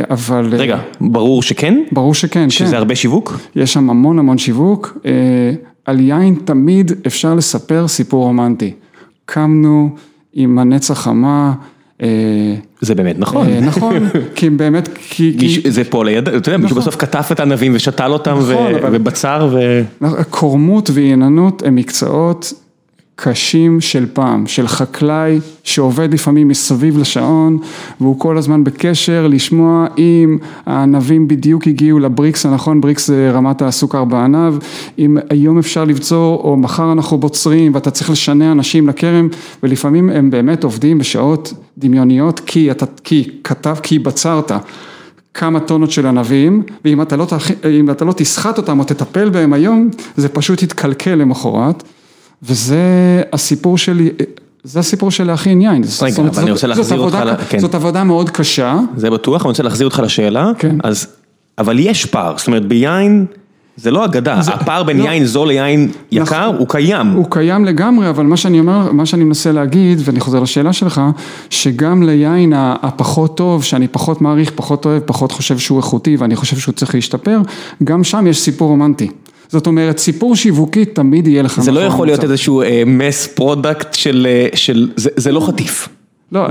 אבל... רגע, ברור שכן? ברור שכן, כן. שזה הרבה שיווק? יש שם המון המון שיווק, על יין תמיד אפשר לספר סיפור רומנטי. קמנו עם הנץ החמה. זה באמת נכון. נכון, [laughs] כי באמת, כי... זה פה ליד, אתה יודע, מישהו בסוף כתב את הענבים ושתל אותם ובצר ו... קורמות ועיננות הם מקצועות קשים של פעם, של חקלאי שעובד לפעמים מסביב לשעון והוא כל הזמן בקשר לשמוע אם הענבים בדיוק הגיעו לבריקס הנכון, בריקס זה רמת הסוכר בענב, אם היום אפשר לבצור או מחר אנחנו בוצרים ואתה צריך לשנע אנשים לכרם ולפעמים הם באמת עובדים בשעות דמיוניות כי אתה, כי כתב, כי בצרת כמה טונות של ענבים ואם אתה לא, אתה לא תסחט אותם או תטפל בהם היום זה פשוט יתקלקל למחרת וזה הסיפור שלי, זה הסיפור של להכין יין. רגע, אבל אני רוצה להחזיר אותך, זאת עבודה מאוד קשה. זה בטוח, אני רוצה להחזיר אותך לשאלה, אז, אבל יש פער, זאת אומרת ביין זה לא אגדה, הפער בין יין זול ליין יקר הוא קיים. הוא קיים לגמרי, אבל מה שאני אומר, מה שאני מנסה להגיד, ואני חוזר לשאלה שלך, שגם ליין הפחות טוב, שאני פחות מעריך, פחות אוהב, פחות חושב שהוא איכותי ואני חושב שהוא צריך להשתפר, גם שם יש סיפור רומנטי. זאת אומרת, סיפור שיווקי תמיד יהיה לך. זה לא יכול להיות איזשהו mass product של, זה לא חטיף.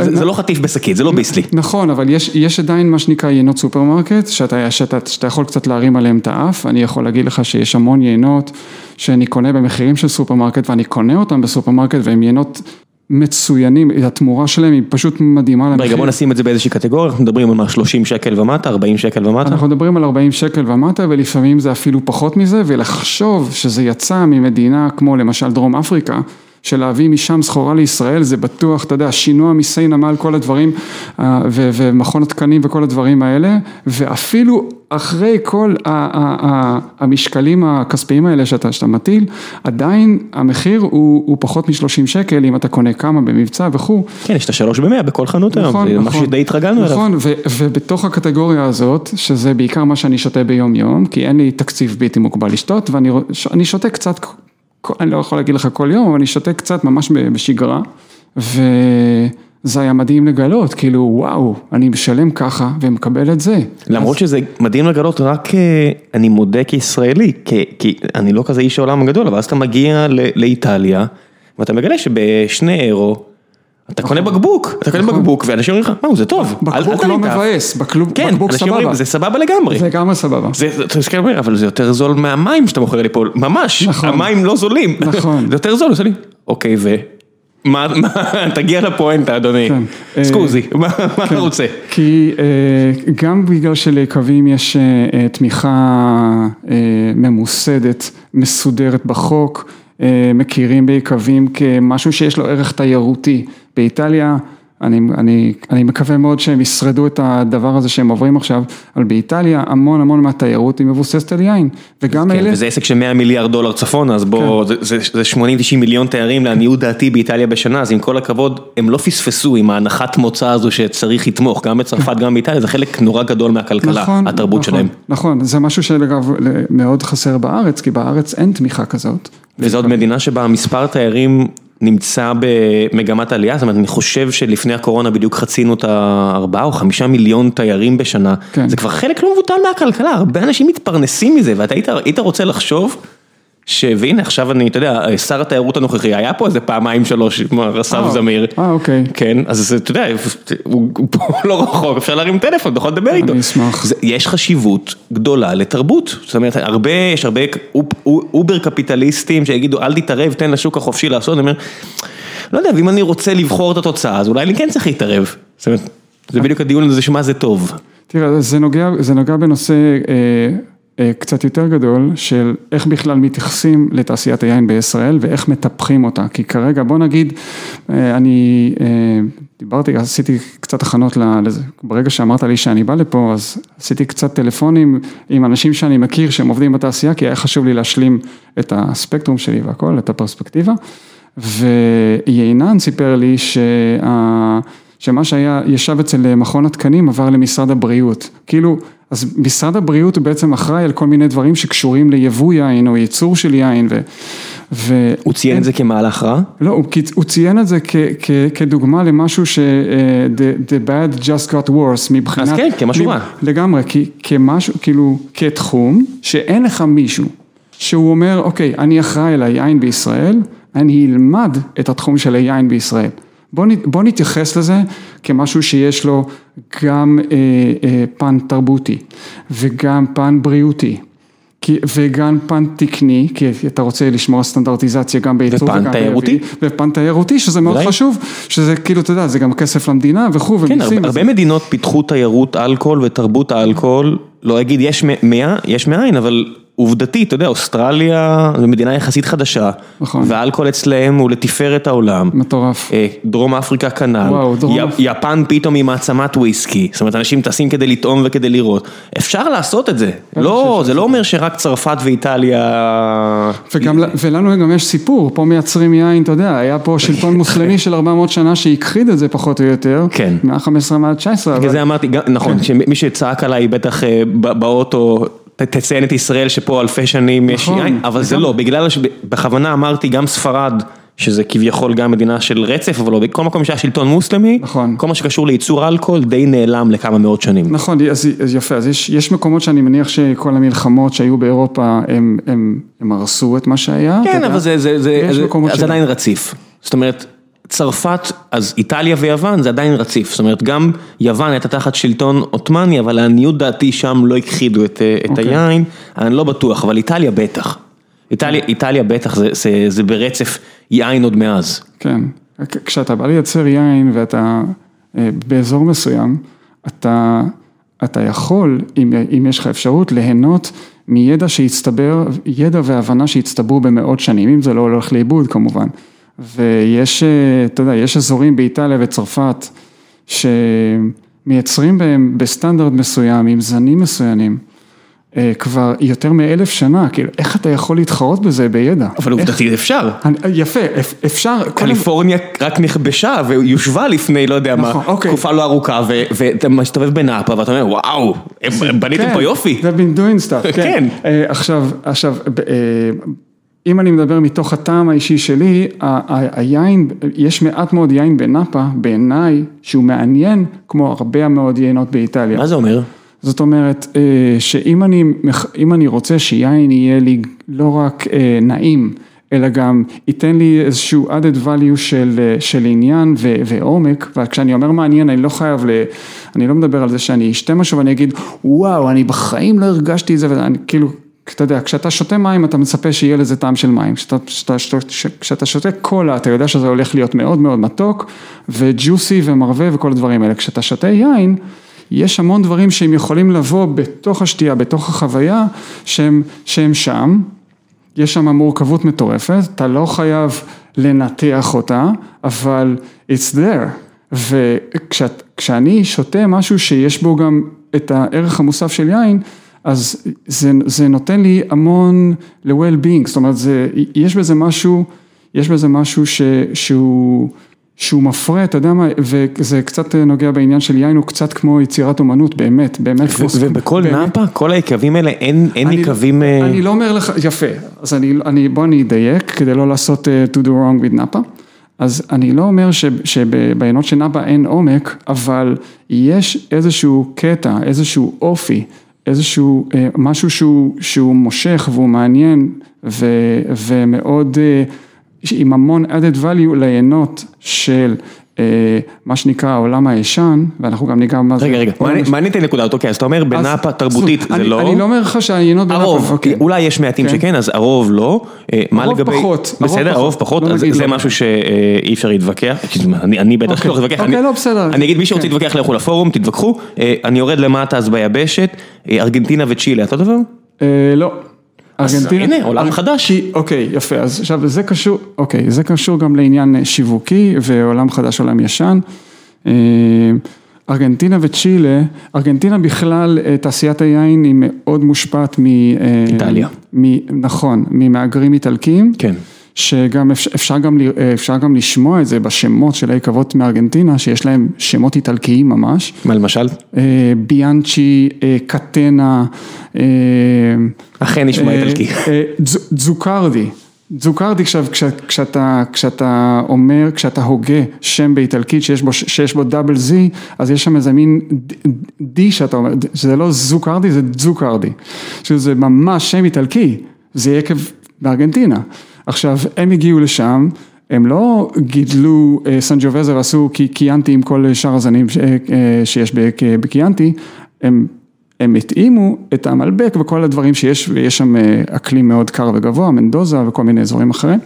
זה לא חטיף בשקית, זה לא ביסלי. נכון, אבל יש עדיין מה שנקרא יינות סופרמרקט, שאתה יכול קצת להרים עליהם את האף, אני יכול להגיד לך שיש המון יינות שאני קונה במחירים של סופרמרקט ואני קונה אותם בסופרמרקט והם יינות מצוינים, התמורה שלהם היא פשוט מדהימה. רגע בוא נשים את זה באיזושהי קטגוריה, אנחנו מדברים על מה 30 שקל ומטה, 40 שקל ומטה? אנחנו מדברים על 40 שקל ומטה ולפעמים זה אפילו פחות מזה ולחשוב שזה יצא ממדינה כמו למשל דרום אפריקה, של להביא משם סחורה לישראל, זה בטוח, אתה יודע, שינוע מיסי נמל, כל הדברים, אה, ו- ומכון התקנים וכל הדברים האלה, ואפילו אחרי כל ה- ה- ה- המשקלים הכספיים האלה שאתה, שאתה מטיל, עדיין המחיר הוא, הוא פחות מ-30 שקל, אם אתה קונה כמה במבצע וכו'. כן, יש את השלוש במאה בכל חנות היום, נכון, זה נכון, משהו שדי התרגלנו אליו. נכון, ו- ובתוך הקטגוריה הזאת, שזה בעיקר מה שאני שותה ביום יום, כי אין לי תקציב בלתי מוגבל לשתות, ואני שותה קצת, אני לא יכול להגיד לך כל יום, אבל אני שותה קצת ממש בשגרה, וזה היה מדהים לגלות, כאילו וואו, אני משלם ככה ומקבל את זה. למרות שזה מדהים לגלות, רק אה, אני מודה כישראלי, כי, כי אני לא כזה איש העולם הגדול, אבל אז אתה מגיע לאיטליה, ואתה מגלה שבשני אירו, אתה קונה בקבוק, אתה קונה בקבוק, ואנשים אומרים לך, מה, זה טוב, אל- בקבוק תרים לא את האף." מבאס, בקלוב- כן, בקבוק אנשים אומרים, סבבה. זה סבבה לגמרי. זה לגמרי סבבה. אתה מסתכל ואומר, אבל זה יותר זול מהמים שאתה מוכר לי פה, ממש, נכון. המים לא זולים, נכון. [laughs] זה יותר זול, עושה לי, אוקיי, ו... מה, [laughs] תגיע לפואנטה אדוני, כן. [laughs] סקוזי, מה מה אתה רוצה? כי אה, גם בגלל שליקבים יש אה, אה, תמיכה אה, ממוסדת, מסודרת בחוק, אה, מכירים ביקבים כמשהו שיש לו ערך תיירותי. באיטליה, אני, אני, אני מקווה מאוד שהם ישרדו את הדבר הזה שהם עוברים עכשיו, אבל באיטליה המון המון מהתיירות היא מבוססת על יין, וגם כן, אלה... וזה עסק של 100 מיליארד דולר צפונה, אז בוא, כן. זה, זה, זה 80-90 מיליון תיירים לעניות דעתי באיטליה בשנה, אז עם כל הכבוד, הם לא פספסו עם ההנחת מוצא הזו שצריך לתמוך, גם בצרפת, [laughs] גם באיטליה, זה חלק נורא גדול מהכלכלה, התרבות נכון, שלהם. נכון, זה משהו שאגב מאוד חסר בארץ, כי בארץ אין תמיכה כזאת. וזו עוד מדינה שבה מספר תיירים נמצא במגמת עלייה, זאת אומרת, אני חושב שלפני הקורונה בדיוק חצינו את הארבעה או חמישה מיליון תיירים בשנה, כן. זה כבר חלק לא מבוטל מהכלכלה, הרבה אנשים מתפרנסים מזה, ואתה היית, רוצה לחשוב. והנה עכשיו אני, אתה יודע, שר התיירות הנוכחי, היה פה איזה פעמיים שלוש, אסף אה, זמיר. אה, אוקיי. כן, אז אתה יודע, הוא פה [laughs] לא רחוק, אפשר להרים טלפון, אתה יכול לדבר איתו. אני אשמח. זה, יש חשיבות גדולה לתרבות, זאת אומרת, הרבה, יש הרבה אופ- over קפיטליסטים שיגידו, אל תתערב, תן לשוק החופשי לעשות, אני אומר, לא יודע, ואם אני רוצה לבחור את התוצאה, אז אולי אני כן צריך להתערב. זאת אומרת, זה בדיוק הדיון הזה שמה זה טוב. תראה, זה נוגע, זה נוגע בנושא אה, קצת יותר גדול של איך בכלל מתייחסים לתעשיית היין בישראל ואיך מטפחים אותה, כי כרגע בוא נגיד, אה, אני אה, דיברתי, עשיתי קצת הכנות לזה, ברגע שאמרת לי שאני בא לפה, אז עשיתי קצת טלפונים עם אנשים שאני מכיר שהם עובדים בתעשייה, כי היה חשוב לי להשלים את הספקטרום שלי והכל, את הפרספקטיבה, ויינן סיפר לי שה... שמה שהיה, ישב אצל מכון התקנים עבר למשרד הבריאות. כאילו, אז משרד הבריאות הוא בעצם אחראי על כל מיני דברים שקשורים ליבוא יין או ייצור של יין ו... ו... הוא ציין את זה כמהלך רע? לא, הוא, הוא ציין את זה כ, כ, כדוגמה למשהו ש... uh, the, the bad just got worse מבחינת... אז כן, כמשהו רע. לגמרי, כי, כמשהו, כאילו, כתחום שאין לך מישהו שהוא אומר, אוקיי, אני אחראי על היין בישראל, אני אלמד את התחום של היין בישראל. בוא, בוא נתייחס לזה כמשהו שיש לו גם אה, אה, פן תרבותי וגם פן בריאותי. כי, וגם פן תקני, כי אתה רוצה לשמור על סטנדרטיזציה גם בייצור וגם תיירותי. ופן תיירותי, שזה מאוד ודאי. חשוב, שזה כאילו, אתה יודע, זה גם כסף למדינה וכו', כן, ומיסים. הרבה, הרבה מדינות פיתחו תיירות אלכוהול ותרבות האלכוהול, לא אגיד יש מאה, יש מאין, אבל עובדתית, אתה יודע, אוסטרליה זו מדינה יחסית חדשה, נכון. והאלכוהול אצלהם הוא לתפארת העולם. מטורף. אה, דרום אפריקה כנ"ל, וואו, דרום יפן פתאום היא מעצמת וויסקי, זאת אומרת אנשים טסים כדי לטעום וכדי לראות, אפשר לעשות את זה, לא, זה לא אומר שרק צרפת ואיטליה, וגם, ולנו גם יש סיפור, פה מייצרים יין, אתה יודע, היה פה שלטון [laughs] מוסלמי של 400 שנה שהכחיד את זה פחות או יותר, כן. מה-15 מה-19, בגלל זה אמרתי, נכון, שמי שצעק עליי בטח אה, באוטו, תציין את ישראל שפה אלפי שנים יש נכון, יין, אבל זה נכון. לא, בגלל שבכוונה אמרתי גם ספרד, שזה כביכול גם מדינה של רצף, אבל לא, בכל מקום שהיה שלטון מוסלמי, נכון. כל מה שקשור לייצור אלכוהול די נעלם לכמה מאות שנים. נכון, אז, אז יפה, אז יש, יש מקומות שאני מניח שכל המלחמות שהיו באירופה, הם, הם, הם הרסו את מה שהיה. כן. אבל זה, זה, זה, זה, זה שלא. עדיין רציף. זאת אומרת, צרפת, אז איטליה ויוון זה עדיין רציף. זאת אומרת, גם יוון הייתה תחת שלטון עות'מאני, אבל לעניות דעתי שם לא הכחידו את, אה, את אוקיי. היין, אני לא בטוח, אבל איטליה בטח. איטליה, איטליה בטח, זה, זה, זה ברצף יין עוד מאז. כן, כשאתה בא לייצר יין ואתה אה, באזור מסוים, אתה, אתה יכול, אם, אם יש לך אפשרות, ליהנות מידע שהצטבר, ידע והבנה שהצטברו במאות שנים, אם זה לא הולך לאיבוד כמובן. ויש, אה, אתה יודע, יש אזורים באיטליה וצרפת שמייצרים בהם בסטנדרט מסוים, עם זנים מסוימים. אה, כבר יותר מאלף שנה, כאילו, איך אתה יכול להתחרות בזה בידע? אבל עובדתית אפשר. יפה, אפשר. קליפורניה רק נכבשה ויושבה לפני, לא יודע מה, אוקיי. תקופה לא ארוכה, ואתה מסתובב בנאפה ואתה אומר, וואו, בניתם פה יופי. זה been doing stuff, כן. [laughs] עכשיו, עכשיו, אם אני מדבר מתוך הטעם האישי שלי, היין, יש מעט מאוד יין בנאפה, בעיניי, שהוא מעניין, כמו הרבה מאוד יינות באיטליה. מה זה אומר? זאת אומרת, שאם אני, אני רוצה שיין יהיה לי לא רק נעים, אלא גם ייתן לי איזשהו added value של, של עניין ו, ועומק, וכשאני אומר מעניין, אני לא חייב ל... אני לא מדבר על זה שאני אשתה משהו ואני אגיד, וואו, אני בחיים לא הרגשתי את זה, ואני כאילו... אתה יודע, כשאתה שותה מים אתה מצפה שיהיה לזה טעם של מים, כשאתה, כשאתה שותה קולה אתה יודע שזה הולך להיות מאוד מאוד מתוק וג'וסי ומרווה וכל הדברים האלה, כשאתה שותה יין יש המון דברים שהם יכולים לבוא בתוך השתייה, בתוך החוויה שהם, שהם שם, יש שם מורכבות מטורפת, אתה לא חייב לנתח אותה, אבל it's there, וכשאני שותה משהו שיש בו גם את הערך המוסף של יין, אז זה, זה נותן לי המון ל-well-being, זאת אומרת, זה, יש בזה משהו, יש בזה משהו ש, שהוא, שהוא מפרה, אתה יודע מה, וזה קצת נוגע בעניין של יין, הוא קצת כמו יצירת אומנות, באמת, באמת. ובכל נאפה, כל היקבים האלה, אין, אין יקבים... אני לא אומר לך, יפה, אז אני, אני, בוא אני אדייק, כדי לא לעשות to do wrong with נאפה. אז אני לא אומר שבעינות של נאפה אין עומק, אבל יש איזשהו קטע, איזשהו אופי. איזשהו משהו שהוא, שהוא מושך והוא מעניין ומאוד עם המון added value ליינות של מה שנקרא העולם הישן ואנחנו גם ניגע מה זה. רגע רגע, מעניין את הנקודה, אוקיי אז אתה אומר בנאפה תרבותית זה לא. אני לא אומר לך שהיינות בנאפה. הרוב, אולי יש מעטים שכן אז הרוב לא. הרוב פחות. בסדר, הרוב פחות, זה משהו שאי אפשר להתווכח, אני בטח לא אתווכח. אוקיי, לא בסדר. אני אגיד מי שרוצה להתווכח לכו לפורום, תתווכחו, אני יורד למטה אז ביבשת, ארגנטינה וצ'ילה, אותו דבר? לא. ארגנטינה, הנה עולם חדש. אוקיי יפה, אז עכשיו זה קשור, אוקיי, זה קשור גם לעניין שיווקי ועולם חדש עולם ישן. ארגנטינה וצ'ילה, ארגנטינה בכלל תעשיית היין היא מאוד מושפעת מ... איטליה. נכון, ממהגרים איטלקים. כן. שגם אפשר גם, אפשר גם לשמוע את זה בשמות של היקבות מארגנטינה, שיש להם שמות איטלקיים ממש. מה למשל? ביאנצ'י, קטנה. אכן נשמע איטלקי. דזוקרדי. דזוקרדי עכשיו כשאתה, כשאתה אומר, כשאתה הוגה שם באיטלקית שיש בו, שיש בו double z, אז יש שם איזה מין די שאתה אומר, שזה לא זוקרדי זה דזוקרדי, שזה ממש שם איטלקי, זה יקב בארגנטינה. עכשיו, הם הגיעו לשם, הם לא גידלו סנג'ובזה ועשו קיאנטי עם כל שאר הזנים שיש בקיאנטי, הם הם התאימו את המלבק וכל הדברים שיש, ויש שם אקלים מאוד קר וגבוה, מנדוזה וכל מיני אזורים אחרים,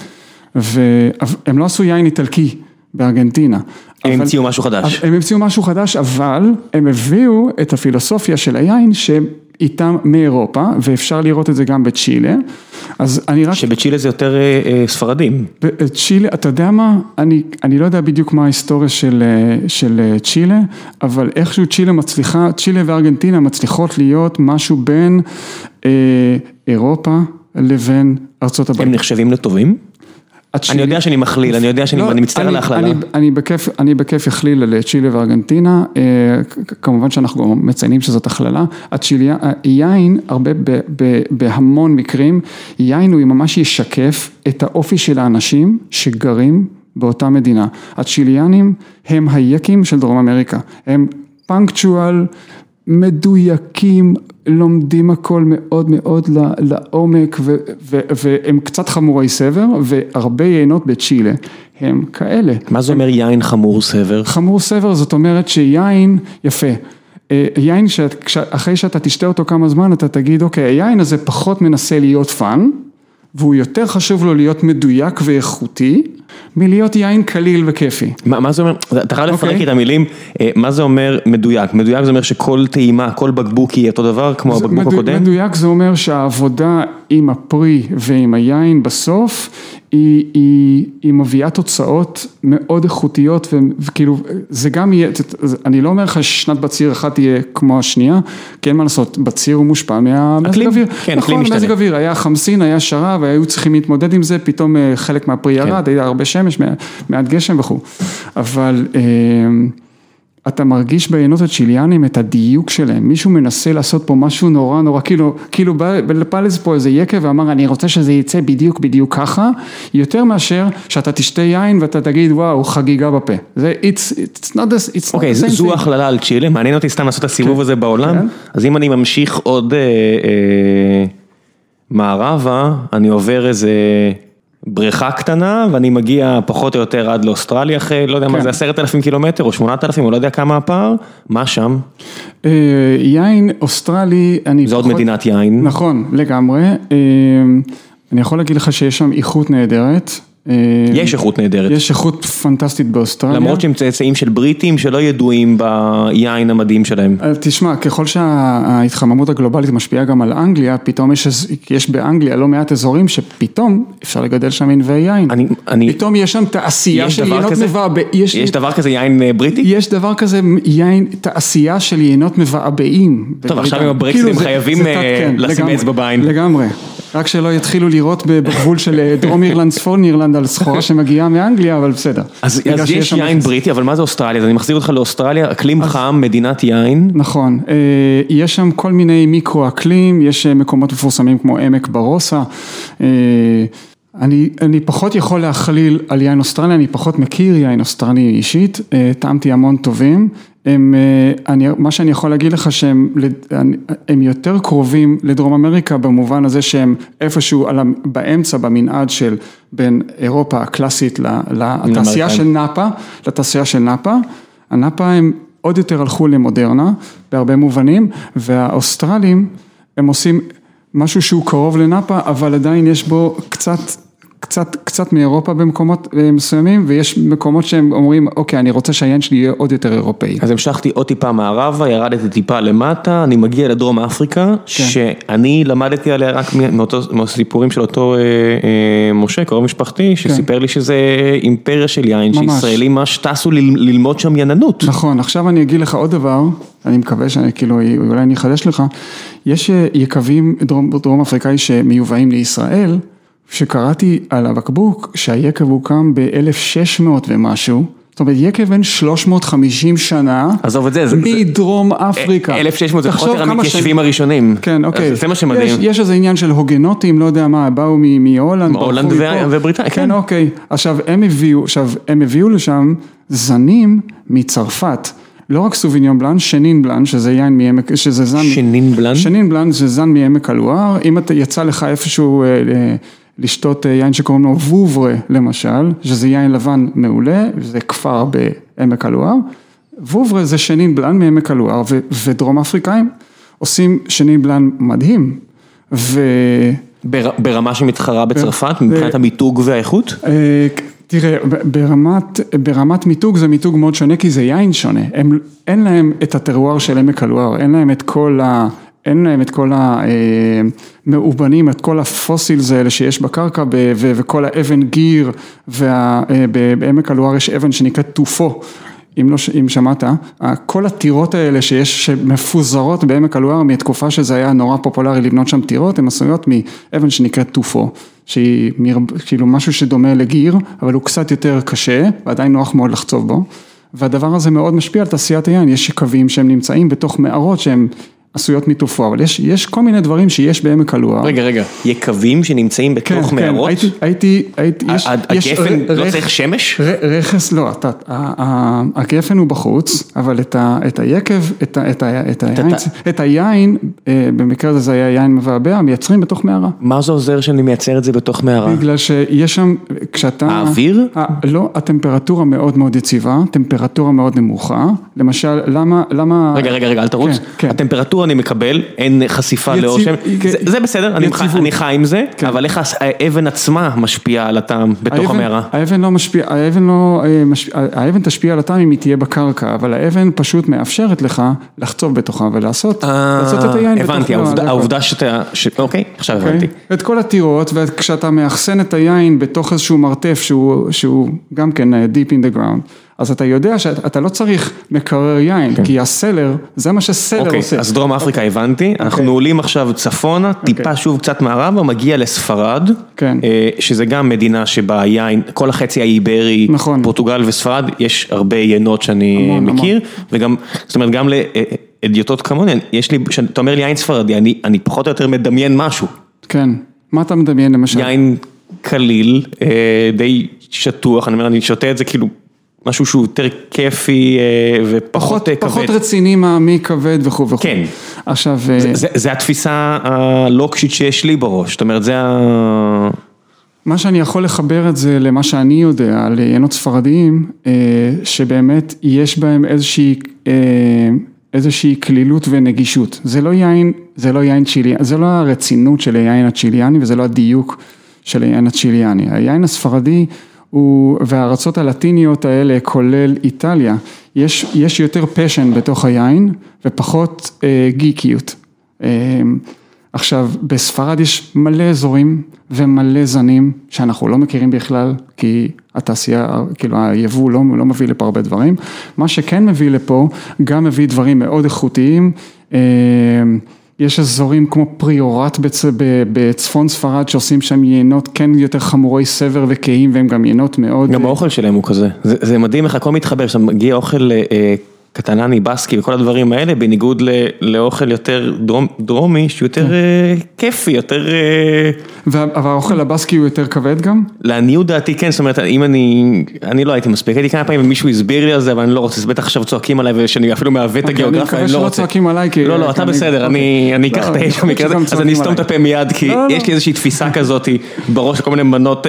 והם לא עשו יין איטלקי בארגנטינה. הם המציאו משהו חדש. הם המציאו משהו חדש, אבל הם הביאו את הפילוסופיה של היין שאיתם מאירופה, ואפשר לראות את זה גם בצ'ילה. אז אני רק... שבצ'ילה זה יותר ספרדים. צ'ילה, אתה יודע מה? אני, אני לא יודע בדיוק מה ההיסטוריה של, של צ'ילה, אבל איכשהו צ'ילה מצליחה, צ'ילה וארגנטינה מצליחות להיות משהו בין אה, אירופה לבין ארצות הברית. הם נחשבים לטובים? אני יודע שאני מכליל, אני יודע שאני מצטער על ההכללה. אני בכיף אכליל על צ'ילה וארגנטינה, כמובן שאנחנו מציינים שזאת הכללה, יין הרבה בהמון מקרים, יין הוא ממש ישקף את האופי של האנשים שגרים באותה מדינה. הצ'יליאנים הם היקים של דרום אמריקה, הם punctual, מדויקים, לומדים הכל מאוד מאוד לעומק והם קצת חמורי סבר והרבה יינות בצ'ילה הם כאלה. מה זה אומר יין חמור סבר? חמור סבר זאת אומרת שיין, יפה, יין שאחרי שאתה תשתה אותו כמה זמן אתה תגיד אוקיי היין הזה פחות מנסה להיות fun והוא יותר חשוב לו להיות מדויק ואיכותי מלהיות יין קליל וכיפי. מה זה אומר, אתה חייב לפרק את המילים, מה זה אומר מדויק? מדויק זה אומר שכל טעימה, כל בקבוק יהיה אותו דבר כמו הבקבוק הקודם? מדויק זה אומר שהעבודה עם הפרי ועם היין בסוף, היא, היא, היא מביאה תוצאות מאוד איכותיות וכאילו זה גם יהיה, אני לא אומר לך ששנת בציר אחת תהיה כמו השנייה, כי אין מה לעשות, בציר הוא מושפע מהמזג אוויר, כן, נכון, מזג אוויר, היה חמסין, היה שרב, היו צריכים להתמודד עם זה, פתאום אה, חלק מהפרי כן. ירד, היה הרבה שמש, מעט גשם וכו', אבל אה, אתה מרגיש בעיינות הצ'יליאנים את הדיוק שלהם, מישהו מנסה לעשות פה משהו נורא נורא, כאילו, כאילו בא, בא לזה פה איזה יקב ואמר אני רוצה שזה יצא בדיוק בדיוק ככה, יותר מאשר שאתה תשתה יין ואתה תגיד וואו חגיגה בפה, זה it's, it's not the, it's אוקיי, not the same זו thing. הכללה על צ'ילה, מעניין אותי סתם לעשות את הסיבוב כן. הזה בעולם, כן. אז אם אני ממשיך עוד אה, אה, מערבה, אני עובר איזה בריכה קטנה ואני מגיע פחות או יותר עד לאוסטרליה אחרי, לא יודע מה כן. זה עשרת אלפים קילומטר או שמונת אלפים, או לא יודע כמה הפער, מה שם? אה, יין אוסטרלי, אני זה עוד פחות- מדינת יין. נכון, לגמרי, אה, אני יכול להגיד לך שיש שם איכות נהדרת. אה, יש איכות נהדרת. יש איכות פנטסטית באוסטרליה. למרות שהם צאצאים של בריטים שלא ידועים ביין המדהים שלהם. אה, תשמע, ככל שההתחממות הגלובלית משפיעה גם על אנגליה, פתאום יש, יש באנגליה לא מעט אזורים שפתאום אפשר לגדל שם ענבי יין. אני, אני, פתאום יש שם תעשייה יש של יינות? מבעבעים. יש דבר כזה יין אה, בריטי? יש דבר כזה, יין, תעשייה של יינות מבעבעים. טוב, עכשיו. עם הברקסים כאילו, חייבים, כן, לשים אצבע בעין. לגמרי. רק שלא יתחילו לירות בגבול של אה, דרום אירלנד, צפון אירלנד, על סחורה שמגיעה מאנגליה, אבל בסדר. אז, יש יין. בריטי, אבל מה זה אוסטרליה? אז אני מחזיר אותך לאוסטרליה, אקלים חם, מדינת יין. נכון, אה, יש שם כל מיני מיקרו אקלים, יש אה, מקומות מפורסמים כמו עמק ברוסה. אני, אני פחות יכול להכליל על יין אוסטרלי, אני פחות מכיר יין אוסטרלי אישית, טעמתי המון טובים. הם, אה, אני, מה שאני יכול להגיד לך שהם הם יותר קרובים לדרום אמריקה במובן הזה שהם איפשהו על, באמצע במנעד של בין אירופה הקלאסית לתעשייה של נאפה, לתעשייה של נאפה. הנאפה הם עוד יותר הלכו למודרנה בהרבה מובנים, והאוסטרלים הם עושים משהו שהוא קרוב לנאפה, אבל עדיין יש בו קצת, קצת, קצת מאירופה במקומות אה, מסוימים, ויש מקומות שהם אומרים, אוקיי, אני רוצה שהיין שלי יהיה עוד יותר אירופאי. אז המשכתי עוד טיפה מערבה, ירדתי טיפה למטה, אני מגיע לדרום אפריקה, כן. שאני למדתי עליה רק מאותו, מהסיפורים של אותו אה, אה, משה, קרוב משפחתי, שסיפר לי שזה אימפריה של יין, ממש. שישראלים ממש טסו ל- ללמוד שם יננות. נכון, עכשיו אני אגיד לך עוד דבר, אני מקווה שאני כאילו, אולי אני אחדש לך, יש אה, יקבים דרום, דרום אפריקאי שמיובאים לישראל, שקראתי על הבקבוק שהיקב הוקם ב-1600 ומשהו, זאת אומרת יקב בן 350 שנה, עזוב את זה, זה- זה- מדרום אפריקה. 1600 זה כמה המתיישבים הראשונים. כן, אוקיי. זה מה שמדהים. יש, איזה עניין של הוגנוטים, לא יודע מה, באו מהולנד. מפה. ובריטניה, כן. כן, אוקיי. עכשיו, הם הביאו, עכשיו, הם הביאו לשם זנים מצרפת. לא רק סוביניון בלאן, שנין בלאן, שזה יין מעמק, שזה זן... שנין בלאן? שנין בלאן זה זן מעמק הלואר. אם אתה יצא לך איפשהו אה, אה, לשתות אה, יין שקוראים לו ווברה, למשל, שזה יין לבן מעולה, זה כפר בעמק הלואר. ווברה זה שנין בלאן מעמק הלואר, ו- ודרום אפריקאים עושים שנין בלאן מדהים. ו... בר- ברמה שמתחרה בצרפת, ב- מבחינת המיתוג והאיכות? אה, תראה, ברמת, ברמת מיתוג זה מיתוג מאוד שונה כי זה יין שונה, הם, אין להם את הטרואר של עמק הלואר, אין להם את כל ה... אין להם את כל המאובנים, את כל הפוסילס האלה שיש בקרקע וכל האבן גיר, ובעמק הלואר יש אבן שנקראת טופו, אם, לא, אם שמעת, כל הטירות האלה שיש, שמפוזרות בעמק הלואר מתקופה שזה היה נורא פופולרי לבנות שם טירות, הן עשויות מאבן שנקראת טופו, שהיא מר- כאילו משהו שדומה לגיר, אבל הוא קצת יותר קשה, ועדיין נוח מאוד לחצוב בו, והדבר הזה מאוד משפיע על תעשיית היין, יש קווים שהם נמצאים בתוך מערות שהם עשויות מטופו, אבל יש, יש כל מיני דברים שיש בעמק הלואר. רגע, רגע, יקבים שנמצאים בתוך מערות? הייתי, הייתי, הייתי, יש, ה- יש הגפן לא רכ- צריך שמש? ר- רכס, לא, אתה, ה- ה- הגפן הוא בחוץ, אבל את, ה, את היקב, את, ה, את, ה, את, היין, את היין, אה, במקרה הזה זה היה יין מבעבע, מייצרים בתוך מערה. מה זה עוזר שאני מייצר את זה בתוך מערה? בגלל שיש שם, כשאתה... האוויר? ה- לא, הטמפרטורה מאוד מאוד יציבה, טמפרטורה מאוד נמוכה, למשל, למה, למה... רגע, רגע, רגע, אל תרוץ. כן, כן. הטמפרטורה אני מקבל, אין חשיפה יציב- שמן, כן. זה- זה בסדר, אני מח-. אני חי עם זה, כן. אבל איך האבן עצמה משפיעה על הטעם בתוך האבן- המערה? האבן לא משפיע, האבן לא, אה, משפיע, האבן תשפיע על הטעם אם היא תהיה בקרקע, אבל האבן פשוט מאפשרת לך לחצוב בתוכה ולעשות לעשות את היין בתוך הבנתי. העובדה שאתה, ש- אוקיי, עכשיו אוקיי? הבנתי. את כל הטירות, וכשאתה מאחסן את היין בתוך איזשהו מרתף שהוא, שהוא גם כן אה, deep in the ground, אז אתה יודע שאתה לא צריך מקרר יין, כי הסלר, זה מה שסלר כן. אוקיי, עושה. אז דרום אפריקה הבנתי, אנחנו עולים עכשיו צפונה, טיפה שוב קצת מערבה, מגיע לספרד, כן. אה, שזה גם מדינה שבה היין, כל החצי האיברי, נכון. פורטוגל וספרד, יש הרבה יינות שאני המון, מכיר, וגם, זאת אומרת, גם לאדיוטות כמוני, יש לי, כשאתה אומר לי יין ספרדי, אני אני פחות או יותר מדמיין משהו, כן. מה אתה מדמיין למשל? יין קליל, אה, די שטוח, אני אומר, אני שותה את זה כאילו, משהו שהוא יותר כיפי אה, ופחות פחות, אה, כבד. פחות רציני, מעמיק, כבד וכו' וכו'. כן. עכשיו, אה, זה, זה התפיסה הלוקשית שיש לי בראש, זאת אומרת זה ה... מה שאני יכול לחבר את זה למה שאני יודע על יינות ספרדיים, שבאמת יש בהם איזושהי, איזושהי כלילות ונגישות. זה לא יין, זה לא יין צ'יליאני, זה לא הרצינות של היין הצ'יליאני וזה לא הדיוק של היין הצ'יליאני. היין הספרדי והארצות הלטיניות האלה, כולל איטליה, יש, יש יותר פשן בתוך היין ופחות אה, גיקיות. אה, עכשיו, בספרד יש מלא אזורים ומלא זנים שאנחנו לא מכירים בכלל, כי התעשייה, כאילו היבוא לא, לא מביא לפה הרבה דברים. מה שכן מביא לפה, גם מביא דברים מאוד איכותיים. אה, יש אזורים כמו פריורט בצ, בצפון ספרד שעושים שם יינות כן יותר חמורי סבר וכהים והם גם יינות מאוד... גם האוכל שלהם הוא כזה, זה, זה מדהים איך הכל מתחבר, כשאתה מגיע אוכל אה, קטלני, בסקי וכל הדברים האלה, בניגוד ל, לאוכל יותר דרום, דרומי, שהוא יותר אה, כיפי, יותר... אה, אבל האוכל הבסקי הוא יותר כבד גם? לעניות דעתי כן, זאת אומרת, אם אני, אני לא הייתי מספיק, הייתי כמה פעמים ומישהו הסביר לי על זה, אבל אני לא רוצה, בטח עכשיו צועקים עליי ושאני אפילו מעוות את אוקיי, אני הגיאוגרפיה, מקווה אני לא שלא רוצה. צועקים עליי, כי- לא, לא, אתה אני- בסדר. אני אני אקח לא, את האש במקרה הזה, אז אני אסתום את. הפה מיד, כי לא, לא. יש לי איזושהי תפיסה כזאת בראש, כל מיני מנות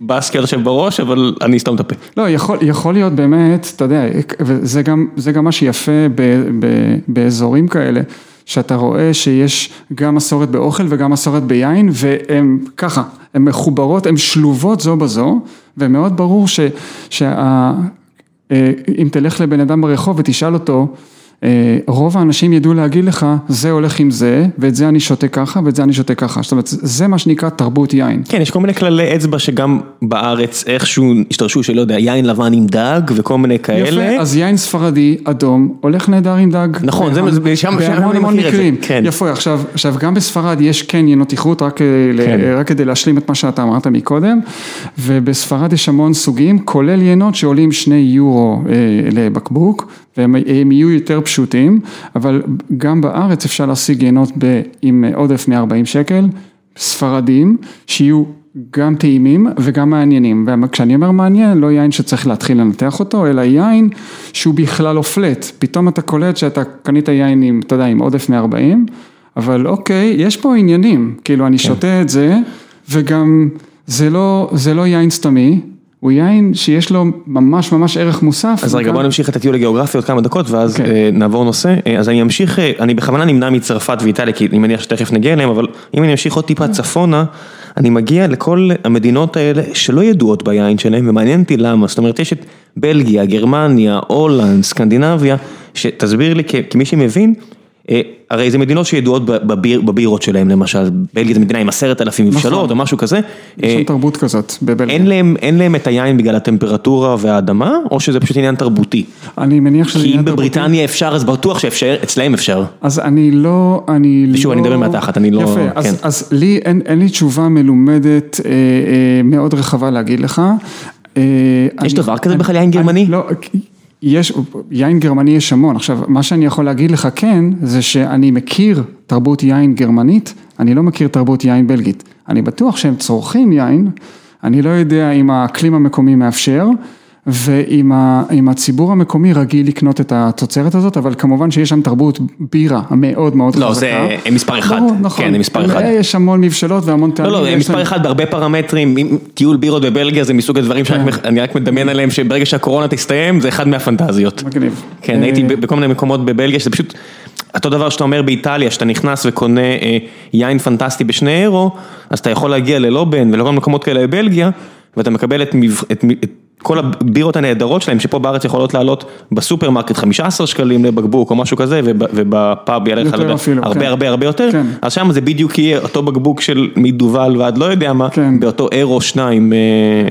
בסקיות עכשיו בראש, אבל אני אסתום את הפה. לא, יכול להיות באמת, אתה יודע, וזה גם, זה גם מה שיפה ב, ב, באזורים כאלה, שאתה רואה שיש גם מסורת באוכל וגם מסורת ביין, והם ככה, הן מחוברות, הן שלובות זו בזו, ומאוד ברור ש, שה, אה, תלך לבן אדם ברחוב ותשאל אותו, רוב האנשים ידעו להגיד לך, זה הולך עם זה, ואת זה אני שותה ככה, ואת זה אני שותה ככה. זאת אומרת, זה מה שנקרא תרבות יין. כן, יש כל מיני כללי אצבע שגם בארץ איכשהו השתרשו, שלא יודע, יין לבן עם דג וכל מיני כאלה. יפה, אז יין ספרדי אדום הולך נהדר עם דג. נכון, זה- זה- שם- שם אני מכיר את זה, מקרים. כן. יפה, עכשיו, עכשיו גם בספרד יש כן יינות איכות, רק, אה, כן. רק כדי להשלים את מה שאתה אמרת מקודם, ובספרד יש המון סוגים, כולל יינות שעולים שני יורו אה, לבקבוק, והם הם יהיו יותר פשוטים, אבל גם בארץ אפשר להשיג יינות ב, עם עודף מ-40 שקל, ספרדים, שיהיו גם טעימים וגם מעניינים, וכשאני אומר מעניין, לא יין שצריך להתחיל לנתח אותו, אלא יין שהוא בכלל לא פלט, פתאום אתה קולט שאתה קנית יין עם, אתה יודע, עם עודף מ-40, אבל אוקיי, יש פה עניינים, כאילו אני שותה את זה, וגם זה לא, זה לא יין סתמי, הוא יין שיש לו ממש ממש ערך מוסף. אז רגע בוא נמשיך את הטיול הגיאוגרפי עוד כמה דקות ואז כן. אה, נעבור נושא, אה, אז אני אמשיך, אה, אני בכוונה נמנע מצרפת ואיטליה כי אני מניח שתכף נגיע אליהם, אבל אם אני אמשיך עוד טיפה צפונה, אני מגיע לכל המדינות האלה שלא ידועות ביין שלהם ומעניין אותי למה, זאת אומרת יש את בלגיה, גרמניה, הולנד, סקנדינביה, שתסביר לי כמי שמבין, הרי זה מדינות שידועות בביר, בבירות שלהם למשל, בלגיה זה מדינה עם עשרת אלפים מבשלות או משהו כזה. יש אה, שם תרבות כזאת בבלגיה. אין להם, אין להם את היין בגלל הטמפרטורה והאדמה, או שזה פשוט עניין תרבותי? אני מניח שזה כי אם עניין תרבותי. בבריטניה אפשר, אז בטוח שאפשר, אצלהם אפשר. אז אני לא, אני לא... ושוב, אני מדבר מהתחת, אני לא- יפה, כן. אז, אז לי אין, אין לי תשובה מלומדת אה, אה, מאוד רחבה להגיד לך. אה, יש דבר כזה בכלל, יין גרמני? לא, יש, יין גרמני יש המון. עכשיו, מה שאני יכול להגיד לך כן, זה שאני מכיר תרבות יין גרמנית, אני לא מכיר תרבות יין בלגית. אני בטוח שהם צורכים יין, אני לא יודע אם האקלים המקומי מאפשר. ואם הציבור המקומי רגיל לקנות את התוצרת הזאת, אבל כמובן שיש שם תרבות בירה המאוד מאוד חזקה. לא, זה- הם מספר אחד. נכון. כן, הם מספר אחד. יש המון מבשלות והמון לא, טעמים. לא, יש מספר אחד בהרבה פרמטרים, טיול בירות בבלגיה זה מסוג הדברים כן. שאני רק מדמיין עליהם שברגע שהקורונה תסתיים זה אחד מהפנטזיות. מגניב. כן, אה, הייתי ב- בכל מיני מקומות בבלגיה שזה פשוט, אותו דבר שאתה אומר באיטליה, שאתה נכנס וקונה אה, יין פנטסטי בשני אירו, אז אתה יכול להגיע ללובן ולכל מקומות כאלה בבלגיה, ואתה מקבל את, מב... את, את כל הבירות הנהדרות שלהם, שפה בארץ יכולות לעלות בסופרמרקט 15 שקלים לבקבוק או משהו כזה, וב, ובפאב יעלה לך הרבה כן. הרבה הרבה יותר, כן. אז שם זה בדיוק יהיה אותו בקבוק של מדובל ועד לא יודע מה, כן. באותו אירו שניים אה,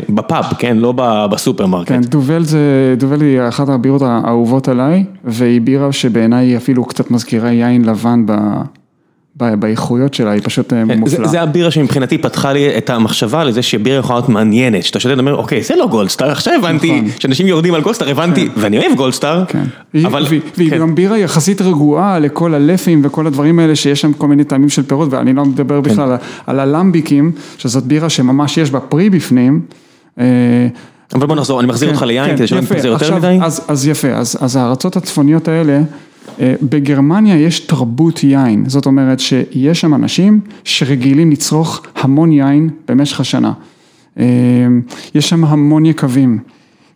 בפאב, כן, לא בסופרמרקט. כן, דובל זה, דובל היא אחת הבירות האהובות עליי, והיא בירה שבעיניי אפילו קצת מזכירה יין לבן ב, באיכויות שלה, היא פשוט אה, כן, זה, מופלאה. זה הבירה שמבחינתי פתחה לי את המחשבה לזה שבירה יכולה להיות מעניינת, שאתה שותה ואומר אוקיי זה לא גולדסטאר, עכשיו הבנתי נכון. שאנשים יורדים על גולדסטאר, הבנתי, ואני אוהב גולדסטאר, כן. אבל, והיא, כן. גם בירה יחסית רגועה לכל הלפים וכל הדברים האלה שיש שם כל מיני טעמים של פירות ואני לא מדבר כן. בכלל על, הלמביקים שזאת בירה שממש יש בה פרי בפנים. אה, אבל בוא נחזור, אני מחזיר כן, אותך ליין כן, כדי שלא יפה. נתפזר יותר מדי. אז, אז יפה, אז, הארצות הצפוניות האלה, בגרמניה יש תרבות יין, זאת אומרת שיש שם אנשים שרגילים לצרוך המון יין במשך השנה. אה, יש שם המון יקבים,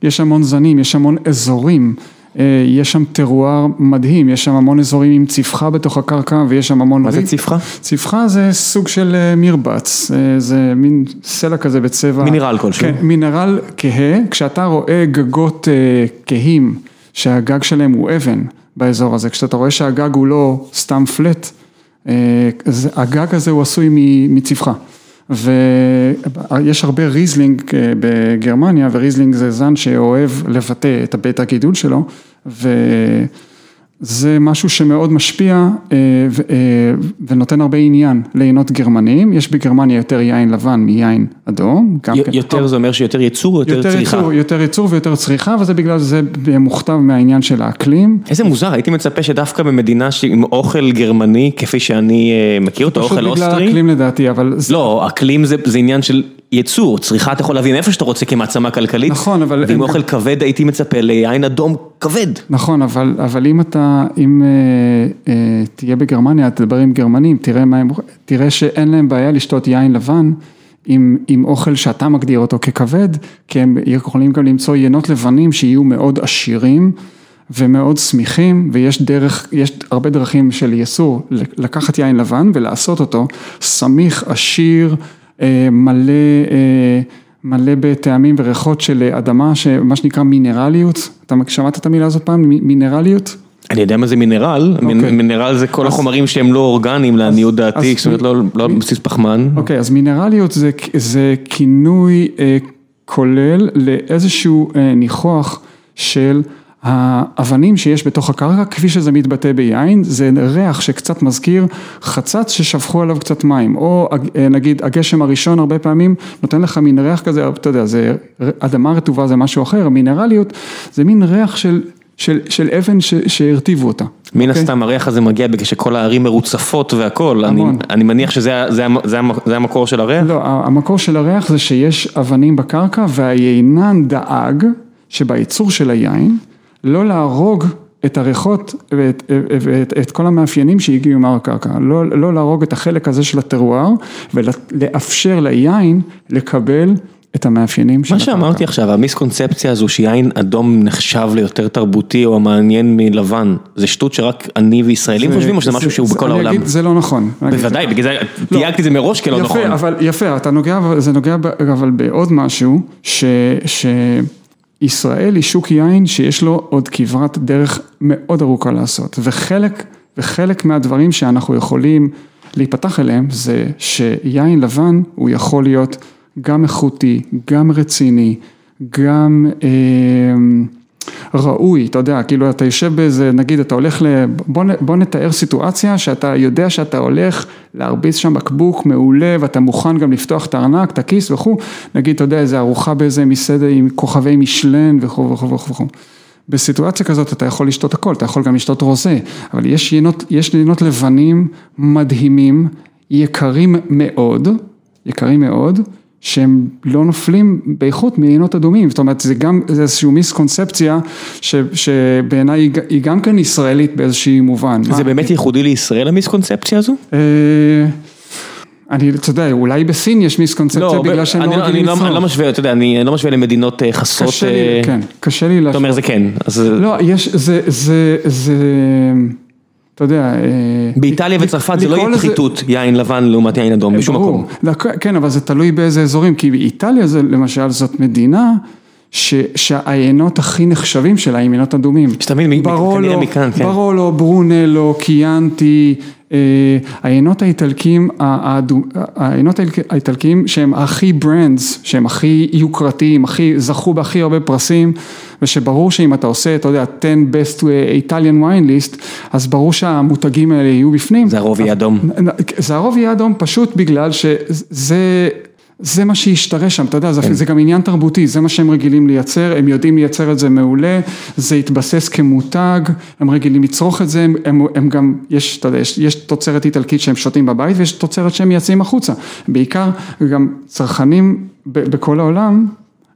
יש המון זנים, יש המון אזורים. אה, יש שם טרואר מדהים, יש שם המון אזורים עם צפחה בתוך הקרקע ויש שם המון... מה זה. צפחה? צפחה זה סוג של אה, מרבץ, אה, זה מין סלע כזה בצבע... מינרל כלשהו. כן, מינרל כהה, כשאתה רואה גגות אה, כהים, שהגג שלהם הוא אבן באזור הזה, כשאתה רואה שהגג הוא לא סתם flat, אה, הגג הזה הוא עשוי מ- מצפחה. ויש הרבה ריזלינג אה, בגרמניה, וריזלינג זה זן שאוהב לבטא את הבית הגידול שלו, וזה משהו שמאוד משפיע אה, ו- אה, ונותן הרבה עניין ליינות גרמניים, יש בגרמניה יותר יין לבן מיין אדום. כן. יותר זה אומר שיותר ייצור או יותר יותר צריכה? ייצור, יותר ייצור ויותר צריכה, וזה בגלל זה מוכתב מהעניין של האקלים. איזה מוזר, הייתי מצפה שדווקא במדינה עם אוכל גרמני, כפי שאני אה, מכיר אותו, פשוט אוכל בגלל אוסטרי. האקלים לדעתי, אבל... זה- לא, אקלים זה, זה עניין של ייצור, צריכה אתה יכול להביא מאיפה שאתה רוצה כמעצמה כלכלית. נכון, אבל- ועם אוכל כבד הייתי מצפה ליין אדום כבד. נכון, אבל, אבל אם אתה, אם אה, אה, תהיה בגרמניה, תדבר עם גרמנים, תראה מה הם, תראה שאין להם בעיה לשתות יין לבן עם, עם אוכל שאתה מגדיר אותו ככבד, כי הם יכולים גם למצוא יינות לבנים שיהיו מאוד עשירים ומאוד שמחים, ויש דרך, יש הרבה דרכים של ייצור, לקחת יין לבן ולעשות אותו סמיך, עשיר, מלא, אה, מלא בטעמים וריחות של אדמה, מה שנקרא מינרליות, אתה שמעת את המילה הזאת פעם, מ- מינרליות? אני יודע מה זה מינרל, מין- אוקיי. מינרל זה כל החומרים שהם לא אורגניים לעניות דעתי, אז- זאת אומרת לא לא על בסיס פחמן. אוקיי, אז מינרליות זה, זה כינוי אה, כולל לאיזשהו אה, ניחוח של האבנים שיש בתוך הקרקע, כפי שזה מתבטא ביין, זה ריח שקצת מזכיר חצץ ששפכו עליו קצת מים, או אה, נגיד הגשם הראשון הרבה פעמים נותן לך מין ריח כזה, אתה יודע, זה אדמה רטובה זה משהו אחר, מינרליות זה מין ריח של, של, של אבן ש, שהרטיבו אותה. מן אוקיי? הסתם הריח הזה מגיע בגלל שכל הערים מרוצפות והכל, אני-. אני מניח שזה זה זה זה המקור של הריח? לא, המקור של הריח זה שיש אבנים בקרקע והיינן דאג שבייצור של היין לא להרוג את הריחות ואת ואת, את כל המאפיינים שהגיעו מהקרקע, לא, לא להרוג את החלק הזה של הטרואר ולאפשר ליין לקבל את המאפיינים של מה שאמרתי עכשיו, המיסקונספציה הזו שיין אדום נחשב ליותר תרבותי או המעניין מלבן, זה שטות שרק אני וישראלים חושבים או שזה משהו שהוא בכל אני העולם? אגיד, זה לא נכון. בוודאי, בגלל זה תייגתי את זה מראש כלא יפה, נכון. אבל יפה, אתה נוגע, זה נוגע אבל בעוד משהו, ש, שישראל היא שוק יין שיש לו עוד כברת דרך מאוד ארוכה לעשות, וחלק, וחלק מהדברים שאנחנו יכולים להיפתח אליהם זה שיין לבן הוא יכול להיות גם איכותי, גם רציני, גם אה, ראוי, אתה יודע, כאילו אתה יושב באיזה, נגיד אתה הולך ל... בוא, בוא נתאר סיטואציה שאתה יודע שאתה הולך להרביץ שם בקבוק מעולה ואתה מוכן גם לפתוח את הארנק, את הכיס וכו', נגיד אתה יודע איזה ארוחה באיזה מסעדה עם כוכבי משלן וכו' וכו' וכו'. בסיטואציה כזאת אתה יכול לשתות הכל, אתה יכול גם לשתות רוזה, אבל יש יינות, יש יינות לבנים מדהימים, יקרים מאוד, יקרים מאוד, שהם לא נופלים באיכות מיינות אדומים, זאת אומרת זה גם זה איזושהי מיסקונספציה ש, שבעיניי היא, היא גם כן ישראלית באיזשהי מובן. זה מה? באמת ייחודי לישראל המיסקונספציה הזו? אה, אני, אתה יודע, אולי בסין יש מיסקונספציה בגלל שהם לא אני רגילים לא- אני לא לצרוך. משווה, אתה יודע, אני לא משווה למדינות אה, חסרות, קשה לי, אה, כן, קשה לי אתה אומר זה כן, אז לא, יש, זה, זה, זה, אתה יודע... אה, באיטליה וצרפת זה לא יהיה פחיתות יין לבן לעומת יין אדום בשום. מקום. כן, אבל זה תלוי באיזה אזורים, כי באיטליה זה למשל זאת מדינה ש, שהעיינות הכי נחשבים שלה הם עיינות אדומים. ברולו, כנראה מכאן, כן. ברולו, ברונלו, קיאנטי, אה, העיינות האיטלקיים, האדו- העיינות האיטל- האיטלקיים שהם הכי ברנדס, שהם הכי יוקרתיים, הכי, זכו בהכי הרבה פרסים, ושברור שאם אתה עושה, אתה יודע, 10 best Italian wine list, אז ברור שהמותגים האלה יהיו בפנים. זה הרוב יהיה אדום. זה הרוב יהיה אדום פשוט בגלל שזה, זה מה שהשתרש שם, אתה יודע, זה, כן. זה גם עניין תרבותי, זה מה שהם רגילים לייצר, הם יודעים לייצר את זה מעולה, זה התבסס כמותג, הם רגילים לצרוך את זה, הם, הם, הם גם, יש, אתה יודע, יש, יש תוצרת איטלקית שהם שותים בבית ויש תוצרת שהם מייצאים החוצה, בעיקר גם צרכנים ב, בכל העולם.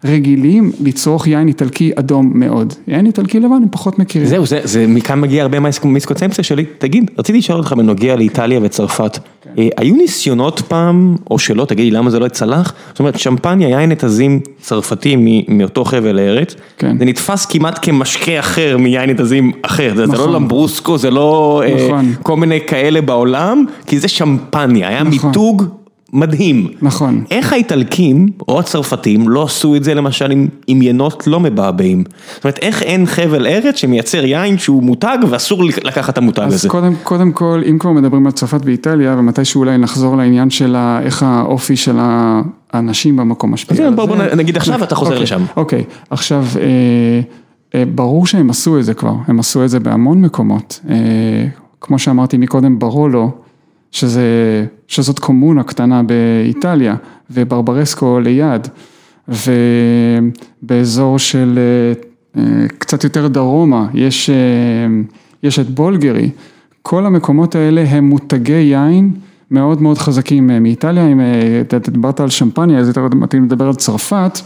רגילים לצרוך יין איטלקי אדום מאוד, יין איטלקי לבן הם פחות מכירים. זהו, זה, זה מכאן מגיע הרבה מהמיסקונספציה שלי. תגיד, רציתי לשאול אותך בנוגע לאיטליה וצרפת. אה, היו ניסיונות פעם, או שלא, תגידי למה זה לא צלח? זאת אומרת, שמפניה, יין נתזים צרפתי מ- מאותו חבל ארץ, כן. זה נתפס כמעט כמשקה אחר מיין נתזים אחר, זה, זה נכון. לא למברוסקו, זה לא אה, נכון. כל מיני כאלה בעולם, כי זה שמפניה, היה נכון. מיתוג מדהים. נכון. איך האיטלקים או הצרפתים לא עשו את זה למשל עם, עם ינות לא מבעבעים? זאת אומרת, איך אין חבל ארץ שמייצר יין שהוא מותג ואסור לקחת את המותג אז הזה? קודם, קודם כל, אם כבר מדברים על צרפת ואיטליה, ומתישהו אולי נחזור לעניין של איך האופי של האנשים במקום משפיע. אז על בוא- זה. בוא נגיד עכשיו ואתה חוזר אוקיי, לשם. אוקיי, עכשיו, אה, אה, ברור שהם עשו את זה כבר, הם עשו את זה בהמון מקומות. אה, כמו שאמרתי מקודם, ברולו, שזה, שזאת קומונה קטנה באיטליה, וברברסקו ליד, ובאזור של אה, אה, קצת יותר דרומה, יש, אה, יש את בולגרי, כל המקומות האלה הם מותגי יין מאוד מאוד חזקים מאיטליה, אם אתה דיברת על שמפניה, אז יותר מתאים לדבר על צרפת.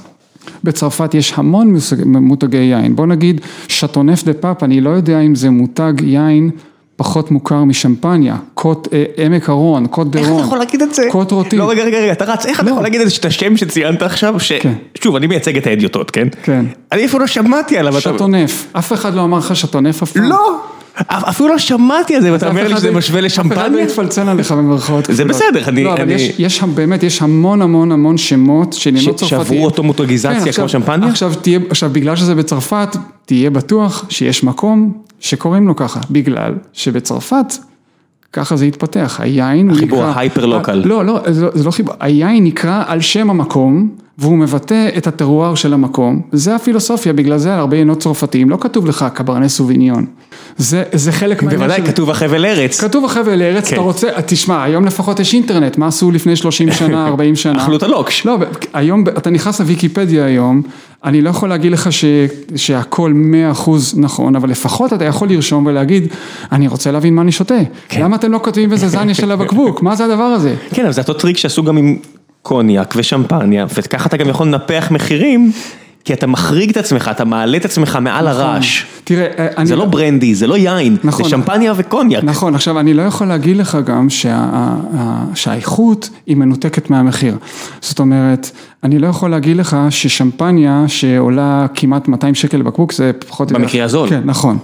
בצרפת יש המון מותגי יין, בוא נגיד שטונף דה פאפ, אני לא יודע אם זה מותג יין פחות מוכר משמפניה, קוט אה, עמק הרון, קוט דה איך אתה יכול להגיד את זה? קוט רוטי. לא, רגע, רגע, רגע, אתה רץ, איך אתה לא. יכול להגיד את זה, את השם שציינת עכשיו, ש... כן. אני מייצג את האדיוטות, כן? כן. אני אפילו לא שמעתי עליו. שטונף, אף אחד לא אמר לך שטונף אף פעם. לא, אפילו לא שמעתי על זה, ואתה אומר לי שזה לא- משווה אף אחד לא לשמפניה? יתפלצן עליך במרכאות זה. בסדר, אני- לא, אבל יש, שם באמת, יש המון המון המון שמות של ש- ינות צרפתיים. שעברו אותו מותגיזציה כן, כמו שמפניה? עכשיו בגלל שזה בצרפת, תהיה בטוח שיש מקום שקוראים לו ככה, בגלל שבצרפת ככה זה התפתח, היין הוא החיבור נקרא... ההייפר-לוקל. לא, לא, זה לא- זה לא חיבור, היין נקרא על שם המקום, והוא מבטא את הטרואר של המקום, זה הפילוסופיה, בגלל זה על הרבה ינות צרפתיים, לא כתוב לך קברנה סוביניון, זה, זה חלק מהעניין בוודאי, של- כתוב החבל ארץ. כתוב החבל ארץ, כן. אתה רוצה, תשמע, היום לפחות יש אינטרנט, מה עשו לפני 30 שנה, [laughs] 40 שנה? אכלו את הלוקש. לא, היום, אתה נכנס לוויקיפדיה היום, אני לא יכול להגיד לך ש, שהכל 100% נכון, אבל לפחות אתה יכול לרשום ולהגיד, אני רוצה להבין מה אני שותה. כן. למה אתם לא כותבים בזזניה של הבקבוק? מה זה הדבר הזה? כן, אבל זה אותו טריק שעשו גם עם קוניאק ושמפניה, וככה אתה גם יכול לנפח מחירים, כי אתה מחריג את עצמך, אתה מעלה את עצמך מעל הרעש. תראה, אני... זה לא ברנדי, זה לא יין, נכון. זה שמפניה וקוניאק. נכון, עכשיו אני לא יכול להגיד לך גם שה, שהאיכות היא מנותקת מהמחיר. זאת אומרת, אני לא יכול להגיד לך ששמפניה שעולה כמעט 200 שקל לבקבוק זה פחות... במקרה הזול. כן, נכון.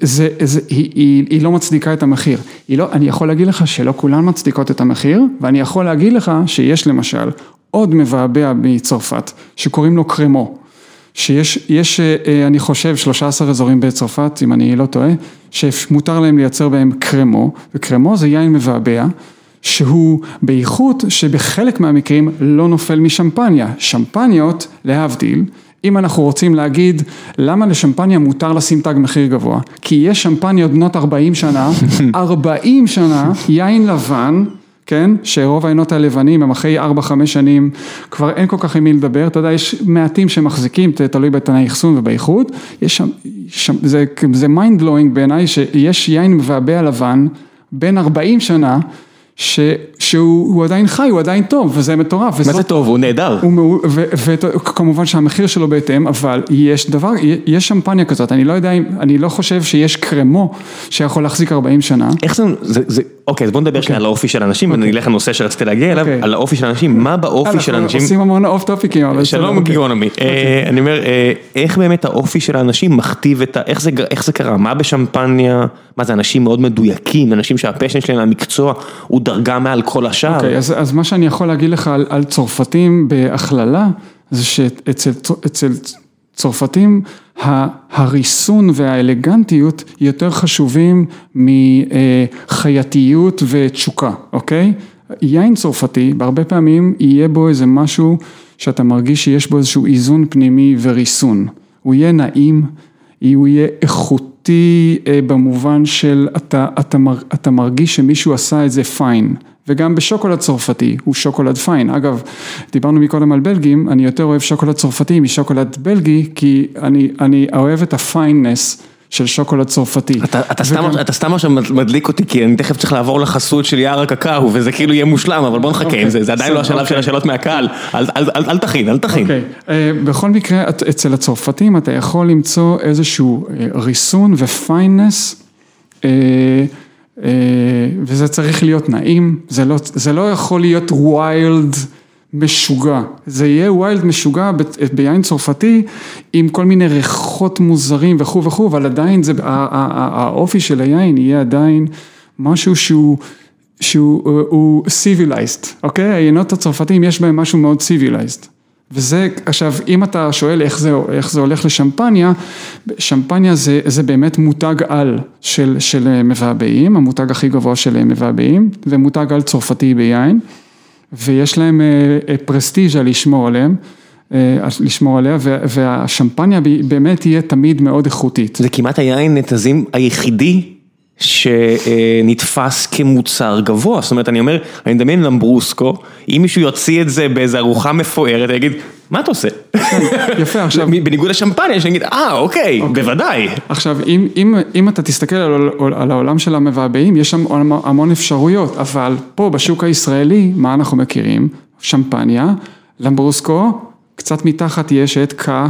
זה, זה, היא, היא, היא לא מצדיקה את המחיר. היא לא, אני יכול להגיד לך שלא כולן מצדיקות את המחיר, ואני יכול להגיד לך שיש למשל עוד מבעבע מצרפת שקוראים לו קרמו. שיש, יש, אה, אני חושב, 13 אזורים בצרפת, אם אני לא טועה, שמותר להם לייצר בהם קרמו, וקרמו זה יין מבעבע, שהוא באיכות שבחלק מהמקרים לא נופל משמפניה. שמפניות, להבדיל, אם אנחנו רוצים להגיד למה לשמפניה מותר לשים תג מחיר גבוה, כי יש שמפניות בנות 40 שנה, [laughs] 40 שנה, יין לבן, כן, שרוב העיינות הלבנים הם אחרי 4-5 שנים, כבר אין כל כך עם מי לדבר, אתה יודע, יש מעטים שמחזיקים, תלוי בתנאי אחסון ובאיכות, יש שם, שם זה, זה mind blowing בעיניי שיש יין מבעבע לבן, בין 40 שנה, ש, שהוא הוא עדיין חי, הוא עדיין טוב, וזה מטורף. מה זה טוב, הוא נהדר. וכמובן שהמחיר שלו בהתאם, אבל יש דבר, יש שמפניה כזאת, אני לא יודע אם, אני לא חושב שיש קרמו שיכול להחזיק 40 שנה. איך זה, זה, זה אוקיי, אז בוא נדבר שנייה על האופי של אנשים, ואני אלך לנושא שרציתי להגיע אליו, אוקיי. על האופי של אנשים, מה באופי של אנשים... אנחנו עושים המון אוף טופיקים, אבל שלום אוקיי. גיקונומי, אה, אני אומר, אה, איך באמת האופי של האנשים מכתיב את ה... איך זה- קרה? מה בשמפניה? מה זה אנשים מאוד מדויקים, אנשים שהפשן שלהם למקצוע הוא דרגה מעל כל השאר? אוקיי, אז, מה שאני יכול להגיד לך על צרפתים בהכללה, זה שאצל צרפתים הריסון והאלגנטיות יותר חשובים מחייתיות ותשוקה, אוקיי? יין צרפתי, בהרבה פעמים יהיה בו איזה משהו שאתה מרגיש שיש בו איזשהו איזון פנימי וריסון. הוא יהיה נעים, הוא יהיה איכותי אה, במובן של אתה, אתה, אתה מרגיש שמישהו עשה את זה fine, וגם בשוקולד צרפתי הוא שוקולד fine. אגב, דיברנו מקודם על בלגים, אני יותר אוהב שוקולד צרפתי משוקולד בלגי, כי אני, אני אוהב את ה fineness של שוקולד צרפתי. אתה, אתה, סתם, וגם- אתה סתם עכשיו מדליק אותי, כי אני תכף צריך לעבור לחסות של יער הקקאו, וזה כאילו יהיה מושלם, אבל בוא נחכה עם אוקיי, זה, זה עדיין לא בסדר, השלב של אוקיי. השאלות מהקהל, אל, אל, אל, אל תכין, אל תכין. אוקיי, אה, בכל מקרה, את- אצל הצרפתים אתה יכול למצוא איזשהו אה, ריסון ופייננס, אה, אה, וזה צריך להיות נעים, זה לא, זה לא יכול להיות ויילד משוגע, זה יהיה ויילד משוגע ב- ביין צרפתי עם כל מיני ריחות מוזרים וכו' וכו', אבל עדיין זה, האופי של היין יהיה עדיין משהו שהוא שהוא הוא- הוא civilized, אוקיי? היינות הצרפתיים יש בהם משהו מאוד civilized. וזה, עכשיו, אם אתה שואל איך זה, איך זה הולך לשמפניה, שמפניה זה, זה באמת מותג על של, של מבעבעים, המותג הכי גבוה של מבעבעים, ומותג על צרפתי ביין, ויש להם אה, אה, פרסטיז'ה לשמור עליהם, אה, לשמור עליה, וה- והשמפניה באמת תהיה תמיד מאוד איכותית. זה כמעט היין נתזים היחידי שנתפס כמוצר גבוה, זאת אומרת, אני אומר, אני מדמיין למברוסקו, אם מישהו יוציא את זה באיזה ארוחה מפוארת, אני אגיד, מה אתה עושה? יפה, עכשיו... בניגוד לשמפניה, שאני אגיד, אה, אוקיי, בוודאי. עכשיו, אם, אם, אם אתה תסתכל על, על העולם של המבעבעים, יש שם המון- המון אפשרויות, אבל פה בשוק הישראלי, מה אנחנו מכירים? שמפניה, למברוסקו, קצת מתחת יש את קה,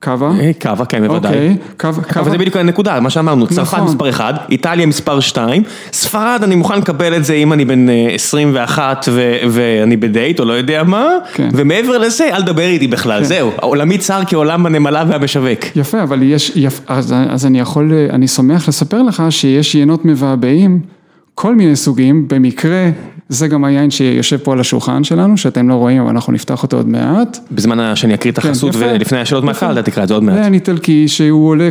קאבה, אה, קאבה, כן, בוודאי. אוקיי, קאבה, אבל זה בדיוק הנקודה, מה שאמרנו, צרפת נכון. מספר 1, איטליה מספר 2, ספרד אני מוכן לקבל את זה אם אני בן אה, 21 ו- ואני בדייט או לא יודע מה, כן. ומעבר לזה אל תדבר איתי בכלל, זהו, עולמי צר כעולם הנמלה והמשווק. יפה, אבל יש, אז, אז אני יכול, אני שמח לספר לך שיש יינות מבעבעים, כל מיני סוגים, במקרה, זה גם היין שיושב פה על השולחן שלנו, שאתם לא רואים, אבל אנחנו נפתח אותו עוד מעט. בזמן שאני אקריא את החסות כן. ולפני השאלות מהקהל, אתה תקרא את זה עוד זה מעט. יין איטלקי שהוא עולה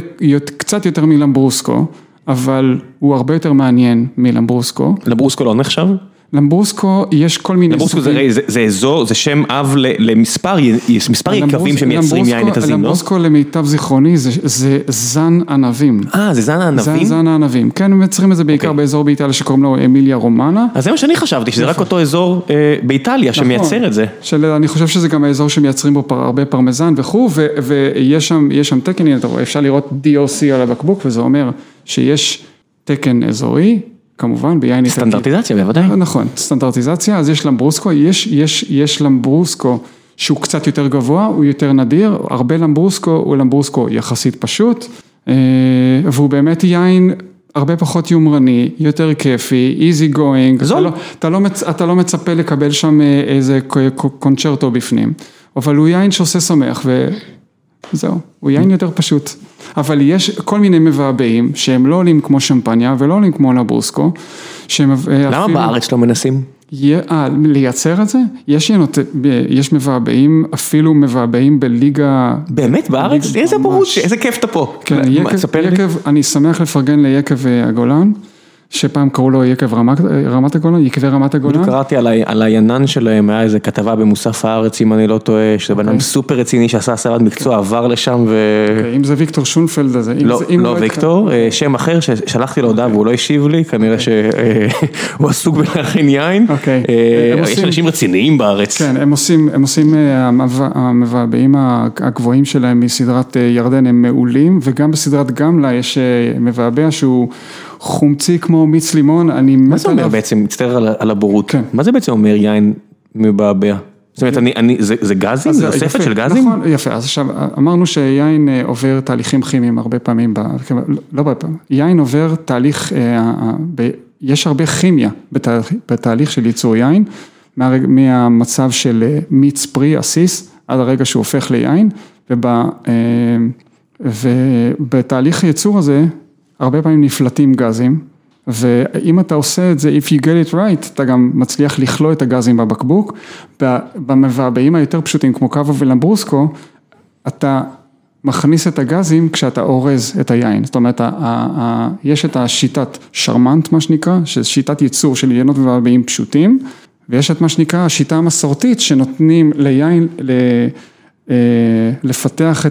קצת יותר מלמברוסקו, אבל הוא הרבה יותר מעניין מלמברוסקו. לברוסקו לא נחשב? למברוסקו יש כל מיני לברוסקו זה. זה, זה אזור, זה שם אב למספר, מספר יקבים שמייצרים יין למברוסקו- נתזים, לא? למברוסקו למיטב זיכרוני זה, זה זן ענבים. אה, זה זן זה הענבים? זן הענבים. כן, הם מייצרים את זה בעיקר אוקיי. באזור באיטליה שקוראים לו אמיליה רומנה. אז זה מה שאני חשבתי, שזה רק אותו אזור אה, באיטליה שמייצר נכון. את זה. של, אני חושב שזה גם האזור שמייצרים בו פר, הרבה פרמזן וכו', ויש שם, שם תקן, אפשר לראות DOC על הבקבוק, וזה אומר שיש תקן אזורי, כמובן ביין איטלקי. סטנדרטיזציה בוודאי. נכון, סטנדרטיזציה, אז יש למברוסקו, יש, יש, יש למברוסקו שהוא קצת יותר גבוה, הוא יותר נדיר, הרבה למברוסקו הוא למברוסקו יחסית פשוט, אה, והוא באמת יין הרבה פחות יומרני, יותר כיפי, easy going, זול. אתה לא, אתה, לא מצ, אתה לא מצפה לקבל שם אה, איזה קונצ'רטו בפנים, אבל הוא יין שעושה שמח וזהו, הוא יין יותר פשוט. אבל יש כל מיני מבעבעים שהם לא עולים כמו שמפניה ולא עולים כמו לברוסקו, שהם אה, למה אפילו... בארץ לא מנסים? יהיה- אה, לייצר את זה? יש ינות, יש מבעבעים, אפילו מבעבעים בליגה... באמת בארץ? איזה. בורות, איזה כיף אתה פה. כן, מה, יקב. יקב, אני שמח לפרגן ליקב אה, הגולן, שפעם קראו לו יקב רמת, אה, רמת הגולן, יקבי רמת הגולן. בדיוק קראתי על ה- על היינן שלהם, היה איזה כתבה במוסף הארץ, אם אני לא טועה, שזה בן אדם אוקיי. סופר רציני שעשה הסבת מקצוע, עבר לשם ו... אם זה ויקטור שונפלד הזה, אם לא, זה, אם לא התח- ויקטור, אה, שם אחר ששלחתי לו הודעה והוא לא השיב לי, כנראה שהוא [laughs] עסוק בלהכין יין. אוקיי. אה, יש עושים- אנשים רציניים בארץ. כן, הם עושים, הם עושים, אה, המבע- המבעבעים הגבוהים שלהם מסדרת אה, ירדן הם מעולים, וגם בסדרת גמלה יש אה, מבעבע שהוא חומצי כמו מיץ לימון, אני מה מת זה אומר עליו. בעצם, מצטער על הבורות, כן. מה זה בעצם אומר יין מבעבע? זאת אומרת, אני- אני- זה זה גזים? זה אוספת של גזים? נכון, יפה, אז עכשיו אמרנו שיין אה, עובר תהליכים כימיים הרבה פעמים, ב- לא הרבה פעמים, יין עובר תהליך, אה, אה, ב- יש הרבה כימיה בתהליך של ייצור יין, מהמצב של מיץ פרי, עסיס, עד הרגע שהוא הופך ליין, ובתהליך הייצור הזה, הרבה פעמים נפלטים גזים, ואם אתה עושה את זה, If you get it right, אתה גם מצליח לכלוא את הגזים בבקבוק, במבעבעים היותר פשוטים כמו קאבה ולמברוסקו, אתה מכניס את הגזים כשאתה אורז את היין, זאת אומרת, יש את השיטת שרמנט מה שנקרא, שיטת ייצור של יינות ומבעבעים פשוטים, ויש את מה שנקרא השיטה המסורתית שנותנים ליין לפתח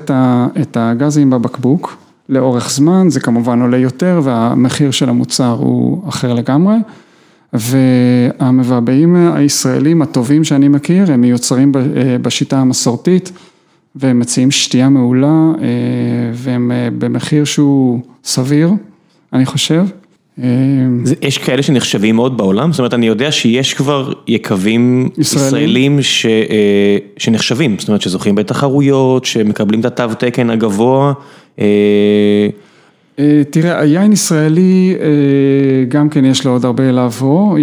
את הגזים בבקבוק. לאורך זמן, זה כמובן עולה יותר והמחיר של המוצר הוא אחר לגמרי. והמבעבעים הישראלים הטובים שאני מכיר, הם מיוצרים בשיטה המסורתית והם מציעים שתייה מעולה והם במחיר שהוא סביר, אני חושב. יש כאלה שנחשבים מאוד בעולם? זאת אומרת, אני יודע שיש כבר יקבים ישראלים שנחשבים, זאת אומרת, שזוכים בתחרויות, שמקבלים את התו תקן הגבוה. תראה, היין ישראלי, גם כן יש לו עוד הרבה לעבור,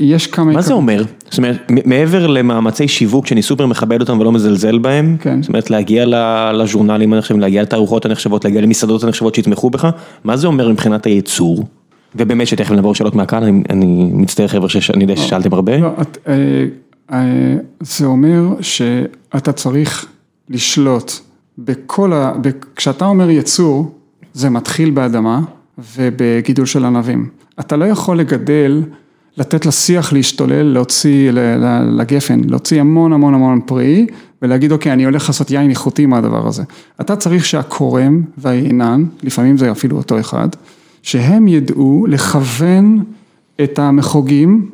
יש כמה... מה זה אומר? זאת אומרת, מעבר למאמצי שיווק שאני סופר מכבד אותם ולא מזלזל בהם, זאת אומרת, להגיע לז'ורנלים הנחשבים, להגיע לתערוכות הנחשבות, להגיע למסעדות הנחשבות שיתמכו בך, מה זה אומר מבחינת הייצור? ובאמת שתכף נעבור שאלות מהקהל, אני מצטער חבר'ה שאני יודע ששאלתם הרבה. זה אומר שאתה צריך לשלוט בכל ה... כשאתה אומר יצור, זה מתחיל באדמה ובגידול של ענבים. אתה לא יכול לגדל, לתת לשיח להשתולל, להוציא לגפן, להוציא המון המון המון פרי ולהגיד אוקיי, אני הולך לעשות יין איכותי מהדבר הזה. אתה צריך שהכורם והיינן, לפעמים זה אפילו אותו אחד, שהם ידעו לכוון את המחוגים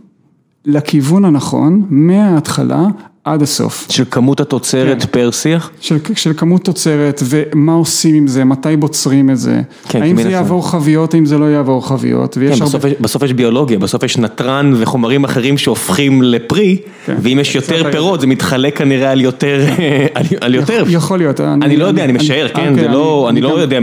לכיוון הנכון מההתחלה עד הסוף. של כמות התוצרת פר שיח? של כמות תוצרת ומה עושים עם זה, מתי בוצרים את זה, האם זה יעבור חביות, האם זה לא יעבור חביות. בסוף יש ביולוגיה, בסוף יש נתרן וחומרים אחרים שהופכים לפרי, ואם יש יותר פירות זה מתחלק כנראה על יותר. [laughs] יכול להיות. אני לא יודע, אני משער, כן, זה לא, אני לא יודע,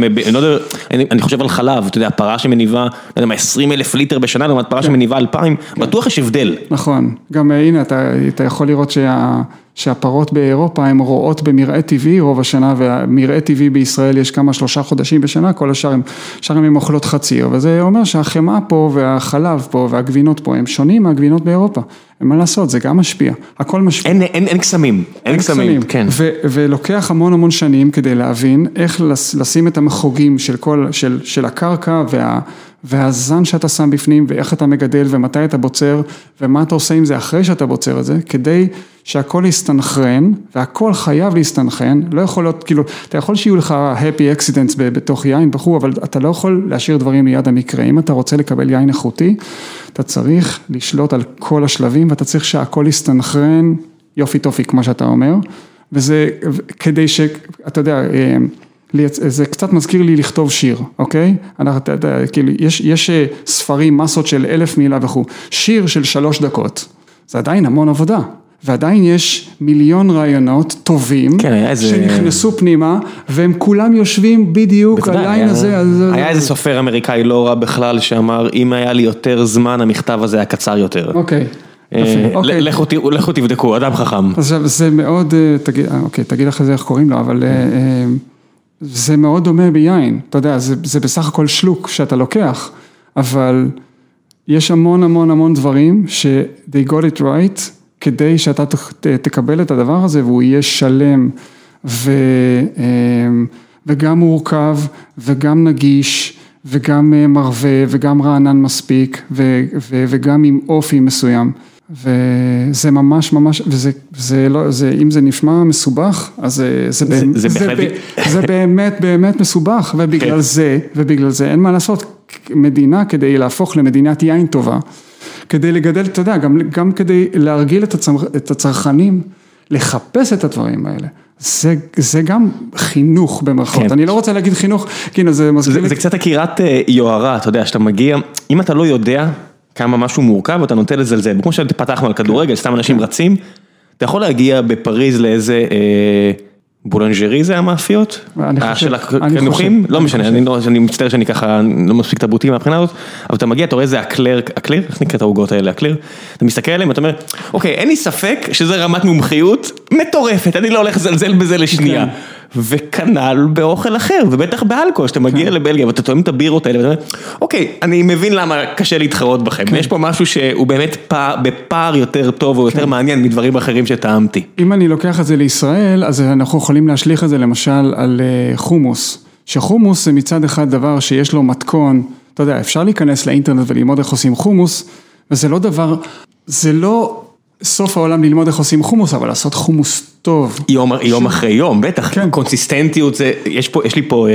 אני חושב על חלב, אתה יודע, פרה שמניבה, לא יודע מה, 20 אלף ליטר בשנה, לעומת פרה שמניבה 2,000, בטוח יש הבדל. נכון, גם הנה, אתה יכול לראות שה... שהפרות באירופה הן רואות במרעה טבעי רוב השנה והמרעה טבעי בישראל יש כמה שלושה חודשים בשנה, כל השאר הם אוכלות חציר וזה אומר שהחמאה פה והחלב פה והגבינות פה הם שונים מהגבינות באירופה, אין מה לעשות, זה גם משפיע, הכל משפיע. אין קסמים, אין קסמים, כן. ולוקח המון המון שנים כדי להבין איך לשים את המחוגים של הקרקע וה... והזן שאתה שם בפנים ואיך אתה מגדל ומתי אתה בוצר ומה אתה עושה עם זה אחרי שאתה בוצר את זה, כדי שהכל יסתנכרן והכל חייב להסתנכרן, לא יכול להיות, כאילו, אתה יכול שיהיו לך happy accidents בתוך יין וכו', אבל אתה לא יכול להשאיר דברים ליד המקרה, אם אתה רוצה לקבל יין איכותי, אתה צריך לשלוט על כל השלבים ואתה צריך שהכל יסתנכרן יופי טופי כמו שאתה אומר, וזה כדי שאתה יודע, זה קצת מזכיר לי לכתוב שיר, אוקיי? אנחנו, אתה יודע, כאילו, יש, יש אה, ספרים, מסות של אלף מילה וכו', שיר של שלוש דקות, זה עדיין המון עבודה. ועדיין יש מיליון רעיונות טובים, כן, איזה... שנכנסו פנימה, והם כולם יושבים בדיוק על הליין הזה. אז... היה איזה סופר אמריקאי לא רע בכלל, שאמר, אם היה לי יותר זמן, המכתב הזה היה קצר יותר. אוקיי. אה, אוקיי. לכו תבדקו, אדם חכם. עכשיו זה מאוד, אה, תגיד, אוקיי, תגיד לך זה איך קוראים לו, אבל זה מאוד דומה ביין, אתה יודע, זה, זה בסך הכל שלוק שאתה לוקח, אבל יש המון המון המון דברים ש- they got it right, כדי שאתה תקבל את הדבר הזה והוא יהיה שלם ו, אמ, וגם מורכב וגם נגיש וגם אה, מרווה וגם רענן מספיק ו, ו, וגם עם אופי מסוים. וזה ממש ממש, וזה, זה לא, זה, אם זה נשמע מסובך, אז זה, זה, זה, זה, זה, ב, זה באמת באמת מסובך, ובגלל כן. זה, ובגלל זה אין מה לעשות, מדינה כדי להפוך למדינת יין טובה, כדי לגדל, אתה יודע, גם, גם כדי להרגיל את, הצר, את הצרכנים, לחפש את הדברים האלה. זה, זה גם חינוך במרכאות, כן. אני לא רוצה להגיד חינוך, כאילו זה מזכיר לי. זה קצת עקירת אה, יוהרה, אתה יודע, שאתה מגיע, אם אתה לא יודע כמה משהו מורכב, אתה נוטה לזלזל, כמו שפתחנו על כדורגל, סתם אנשים רצים, אתה יכול להגיע בפריז לאיזה בולנג'רי זה המאפיות? אני אה, חושב- של הקנוחים? לא משנה. אני לא- אני מצטער שאני ככה לא מספיק תרבותי מהבחינה הזאת, אבל אתה מגיע, אתה רואה איזה אקלר, אקלר? איך נקראת העוגות האלה? אקלר? אתה מסתכל עליהם, אתה אומר, אוקיי, אין לי ספק שזה רמת מומחיות מטורפת, אני לא הולך לזלזל בזה לשנייה. כן. וכנ"ל באוכל אחר, ובטח באלכוהול, שאתה מגיע כן. לבלגיה ואתה טועם את הבירות האלה, ואתה אומר, אוקיי, אני מבין למה קשה להתחרות בכם, כן. יש פה משהו שהוא באמת פער- בפער יותר טוב או כן. יותר מעניין מדברים אחרים שטעמתי. אם אני לוקח את זה לישראל, אז אנחנו יכולים להשליך את זה למשל על אה, חומוס. שחומוס זה מצד אחד דבר שיש לו מתכון, אתה יודע, אפשר להיכנס לאינטרנט וללמוד איך עושים חומוס, וזה לא דבר, זה לא סוף העולם ללמוד איך עושים חומוס, אבל לעשות חומוס טוב. יום, יום אחרי יום, בטח, כן. קונסיסטנטיות זה, יש פה, יש לי פה, אה,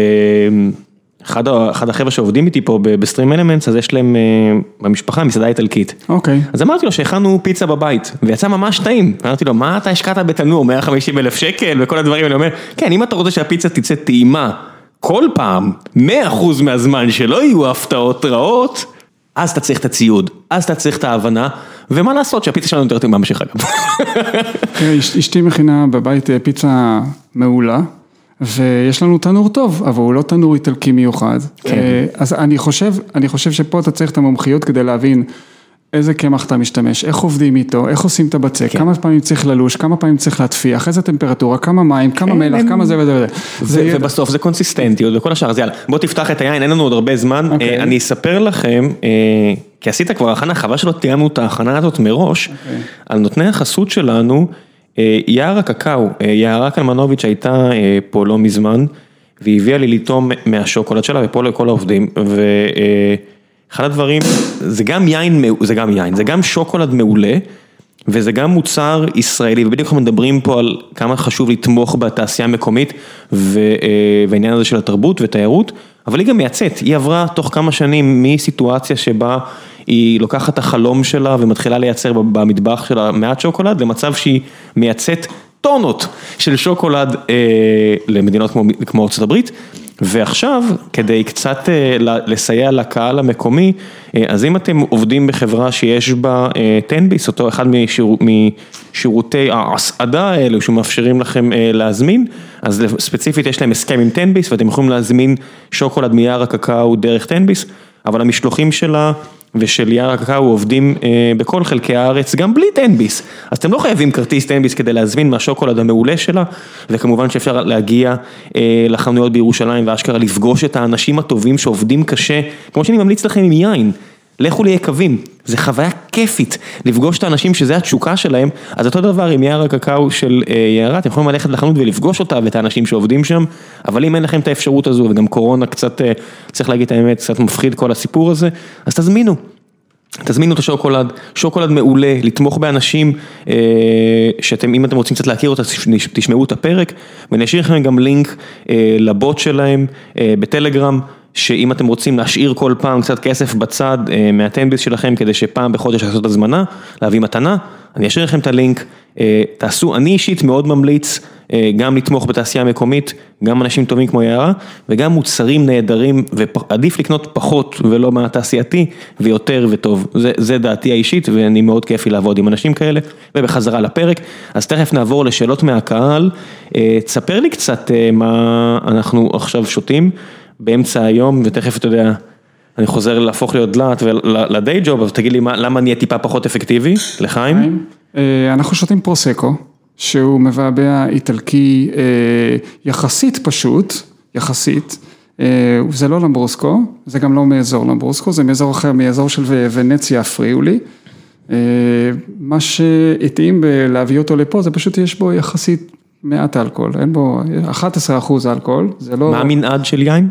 אחד, אחד החבר'ה שעובדים איתי פה בסטרים אלמנטס, אז יש להם אה, במשפחה מסעדה איטלקית. אוקיי. אז אמרתי לו שהכנו פיצה בבית, ויצא ממש טעים. אמרתי לו, מה אתה השקעת בתנור, 150 אלף שקל וכל הדברים האלה, הוא אומר, כן, אם אתה רוצה שהפיצה תצא טעימה כל פעם, 100% מהזמן, שלא יהיו הפתעות רעות, אז אתה צריך את הציוד, אז אתה צריך את ההבנה, ומה לעשות שהפיצה שלנו יותר טעימה משלך אגב. אשתי מכינה בבית אה, פיצה מעולה, ויש לנו תנור טוב, אבל הוא לא תנור איטלקי מיוחד. כן. אה, אז אני חושב, אני חושב שפה אתה צריך את המומחיות כדי להבין איזה קמח אתה משתמש, איך עובדים איתו, איך עושים את הבצק, כן. כמה פעמים צריך ללוש, כמה פעמים צריך להטפיח, איזה טמפרטורה, כמה מים, כמה כן, מלח, אין- כמה זה וזה וזה. זה ו- יהיה- ובסוף זה קונסיסטנטיות וכל השאר, אז יאללה, בוא תפתח את היין, אין לנו עוד הרבה זמן, אוקיי. אה, אני אספר לכם, אה, כי עשית כבר הכנה, חבל שלא תיאמנו את ההכנה הזאת מראש, אוקיי. על נותני החסות שלנו, אה, יער הקקאו, אה, יערה קלמנוביץ' הייתה אה, פה לא מזמן, והיא הביאה לי לטעום מהשוקולד שלה ופה לכל העובדים, ואחד הדברים, זה גם יין, זה גם יין, זה גם שוקולד מעולה. וזה גם מוצר ישראלי, ובדיוק אנחנו מדברים פה על כמה חשוב לתמוך בתעשייה המקומית אה, והעניין הזה של התרבות ותיירות, אבל היא גם מייצאת, היא עברה תוך כמה שנים מסיטואציה שבה היא לוקחת את החלום שלה ומתחילה לייצר במטבח שלה מעט שוקולד, למצב שהיא מייצאת טונות של שוקולד אה, למדינות כמו, כמו ארצות הברית. ועכשיו, כדי קצת אה, לסייע לקהל המקומי, אה, אז אם אתם עובדים בחברה שיש בה אה, תן-ביס, אותו אחד משיר, משירותי ההסעדה האלו שמאפשרים לכם אה, להזמין, אז ספציפית יש להם הסכם עם תן-ביס ואתם יכולים להזמין שוקולד מיער הקקאו דרך תן-ביס, אבל המשלוחים שלה ושל יער הקקאו עובדים אה, בכל חלקי הארץ, גם בלי תן-ביס, אז אתם לא חייבים כרטיס תן-ביס כדי להזמין מהשוקולד המעולה שלה, וכמובן שאפשר להגיע אה, לחנויות בירושלים ואשכרה לפגוש את האנשים הטובים שעובדים קשה, כמו שאני ממליץ לכם עם יין. לכו ליקבים, זה חוויה כיפית לפגוש את האנשים שזה התשוקה שלהם, אז אותו דבר עם יער הקקאו של אה, יערה, אתם יכולים ללכת לחנות ולפגוש אותה ואת האנשים שעובדים שם, אבל אם אין לכם את האפשרות הזו וגם קורונה קצת, אה, צריך להגיד את האמת, קצת מפחיד כל הסיפור הזה, אז תזמינו. תזמינו את השוקולד, שוקולד מעולה, לתמוך באנשים אה, שאתם, אם אתם רוצים קצת להכיר אותה, תש- תשמעו את הפרק, ואני אשאיר לכם גם לינק לבוט שלהם בטלגרם, שאם אתם רוצים להשאיר כל פעם קצת כסף בצד אה, מהטנביס שלכם, כדי שפעם בחודש לעשות הזמנה, להביא מתנה, אני אשאיר לכם את הלינק, אה, תעשו, אני אישית מאוד ממליץ אה, גם לתמוך בתעשייה המקומית, גם אנשים טובים כמו יערה, וגם מוצרים נהדרים, ועדיף לקנות פחות ולא מהתעשייתי, ויותר וטוב. זה, זה דעתי האישית, ואני מאוד כיף לי לעבוד עם אנשים כאלה, ובחזרה לפרק. אז תכף נעבור לשאלות מהקהל. אה, תספר לי קצת מה אנחנו עכשיו שותים באמצע היום, ותכף אתה יודע, אני חוזר להפוך להיות דלעת ולדיי ג'וב, אז תגיד לי מה, למה נהיה טיפה פחות אפקטיבי, לחיים? אה, אנחנו שותים פרוסקו, שהוא מבעבע איטלקי אה, יחסית פשוט, יחסית. אה, זה לא למברוסקו, זה גם לא מאזור למברוסקו, זה מאזור אחר, מאזור של ונציה הפריולי. אה, מה שהתאים בלהביא אותו לפה, זה פשוט יש בו יחסית מעט אלכוהול, אין בו 11 אחוז אלכוהול, זה לא... מה המנעד של יין?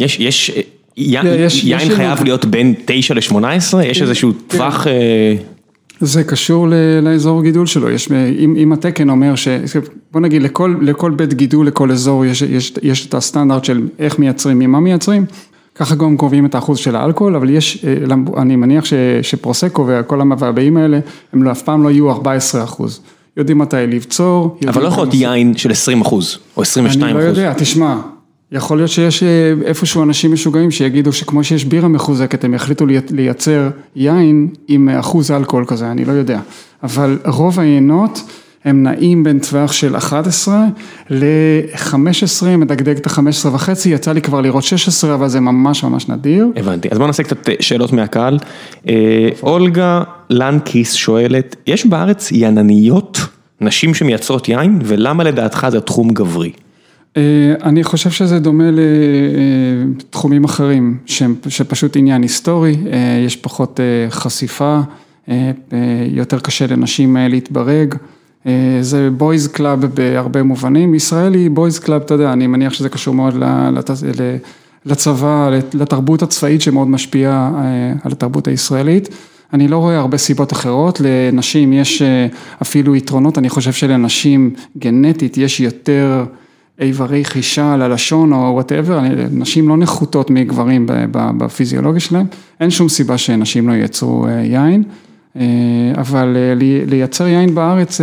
יש, יש, יין, יש- יין יש חייב להיות בין 9 ל-18? יש איזשהו טווח... אה, זה קשור ל- לאזור גידול שלו, יש, אם, אם התקן אומר ש... בוא נגיד לכל, לכל בית גידול, לכל אזור יש, יש, יש את הסטנדרט של איך מייצרים, ממה מייצרים, ככה גם קובעים את האחוז של האלכוהול, אבל יש, אה, אני מניח ש, שפרוסקו וכל המבעבעים האלה, הם לא, אף פעם לא יהיו 14 אחוז. יודעים מתי לבצור. אבל לא יכול להיות יין של 20 אחוז, או 22 אני לא אחוז. יודע, תשמע, יכול להיות שיש אה, איפשהו אנשים משוגעים שיגידו שכמו שיש בירה מחוזקת, הם יחליטו לי- לייצר יין עם אחוז אלכוהול כזה, אני לא יודע. אבל רוב היינות הם נעים בין טווח של 11 ל-15, מדגדג את ה-15 וחצי, יצא לי כבר לראות 16, אבל זה ממש ממש נדיר. הבנתי, אז בוא נעשה קצת שאלות מהקהל. אה, אולגה לנקיס שואלת, יש בארץ ינניות, נשים שמייצרות יין, ולמה לדעתך זה תחום גברי? אה, אני חושב שזה דומה לתחומים אחרים, שפשוט עניין היסטורי, אה, יש פחות חשיפה, יותר קשה לנשים להתברג. זה boys club בהרבה מובנים, ישראל היא boys club, אתה יודע, אני מניח שזה קשור מאוד לצבא, לתרבות הצבאית שמאוד משפיעה על התרבות הישראלית. אני לא רואה הרבה סיבות אחרות, לנשים יש אפילו יתרונות, אני חושב שלנשים גנטית יש יותר איברי חישה על הלשון או וואטאבר, נשים לא נחותות מגברים בפיזיולוגיה שלהם, אין שום סיבה שנשים לא ייצרו יין. אבל לייצר יין בארץ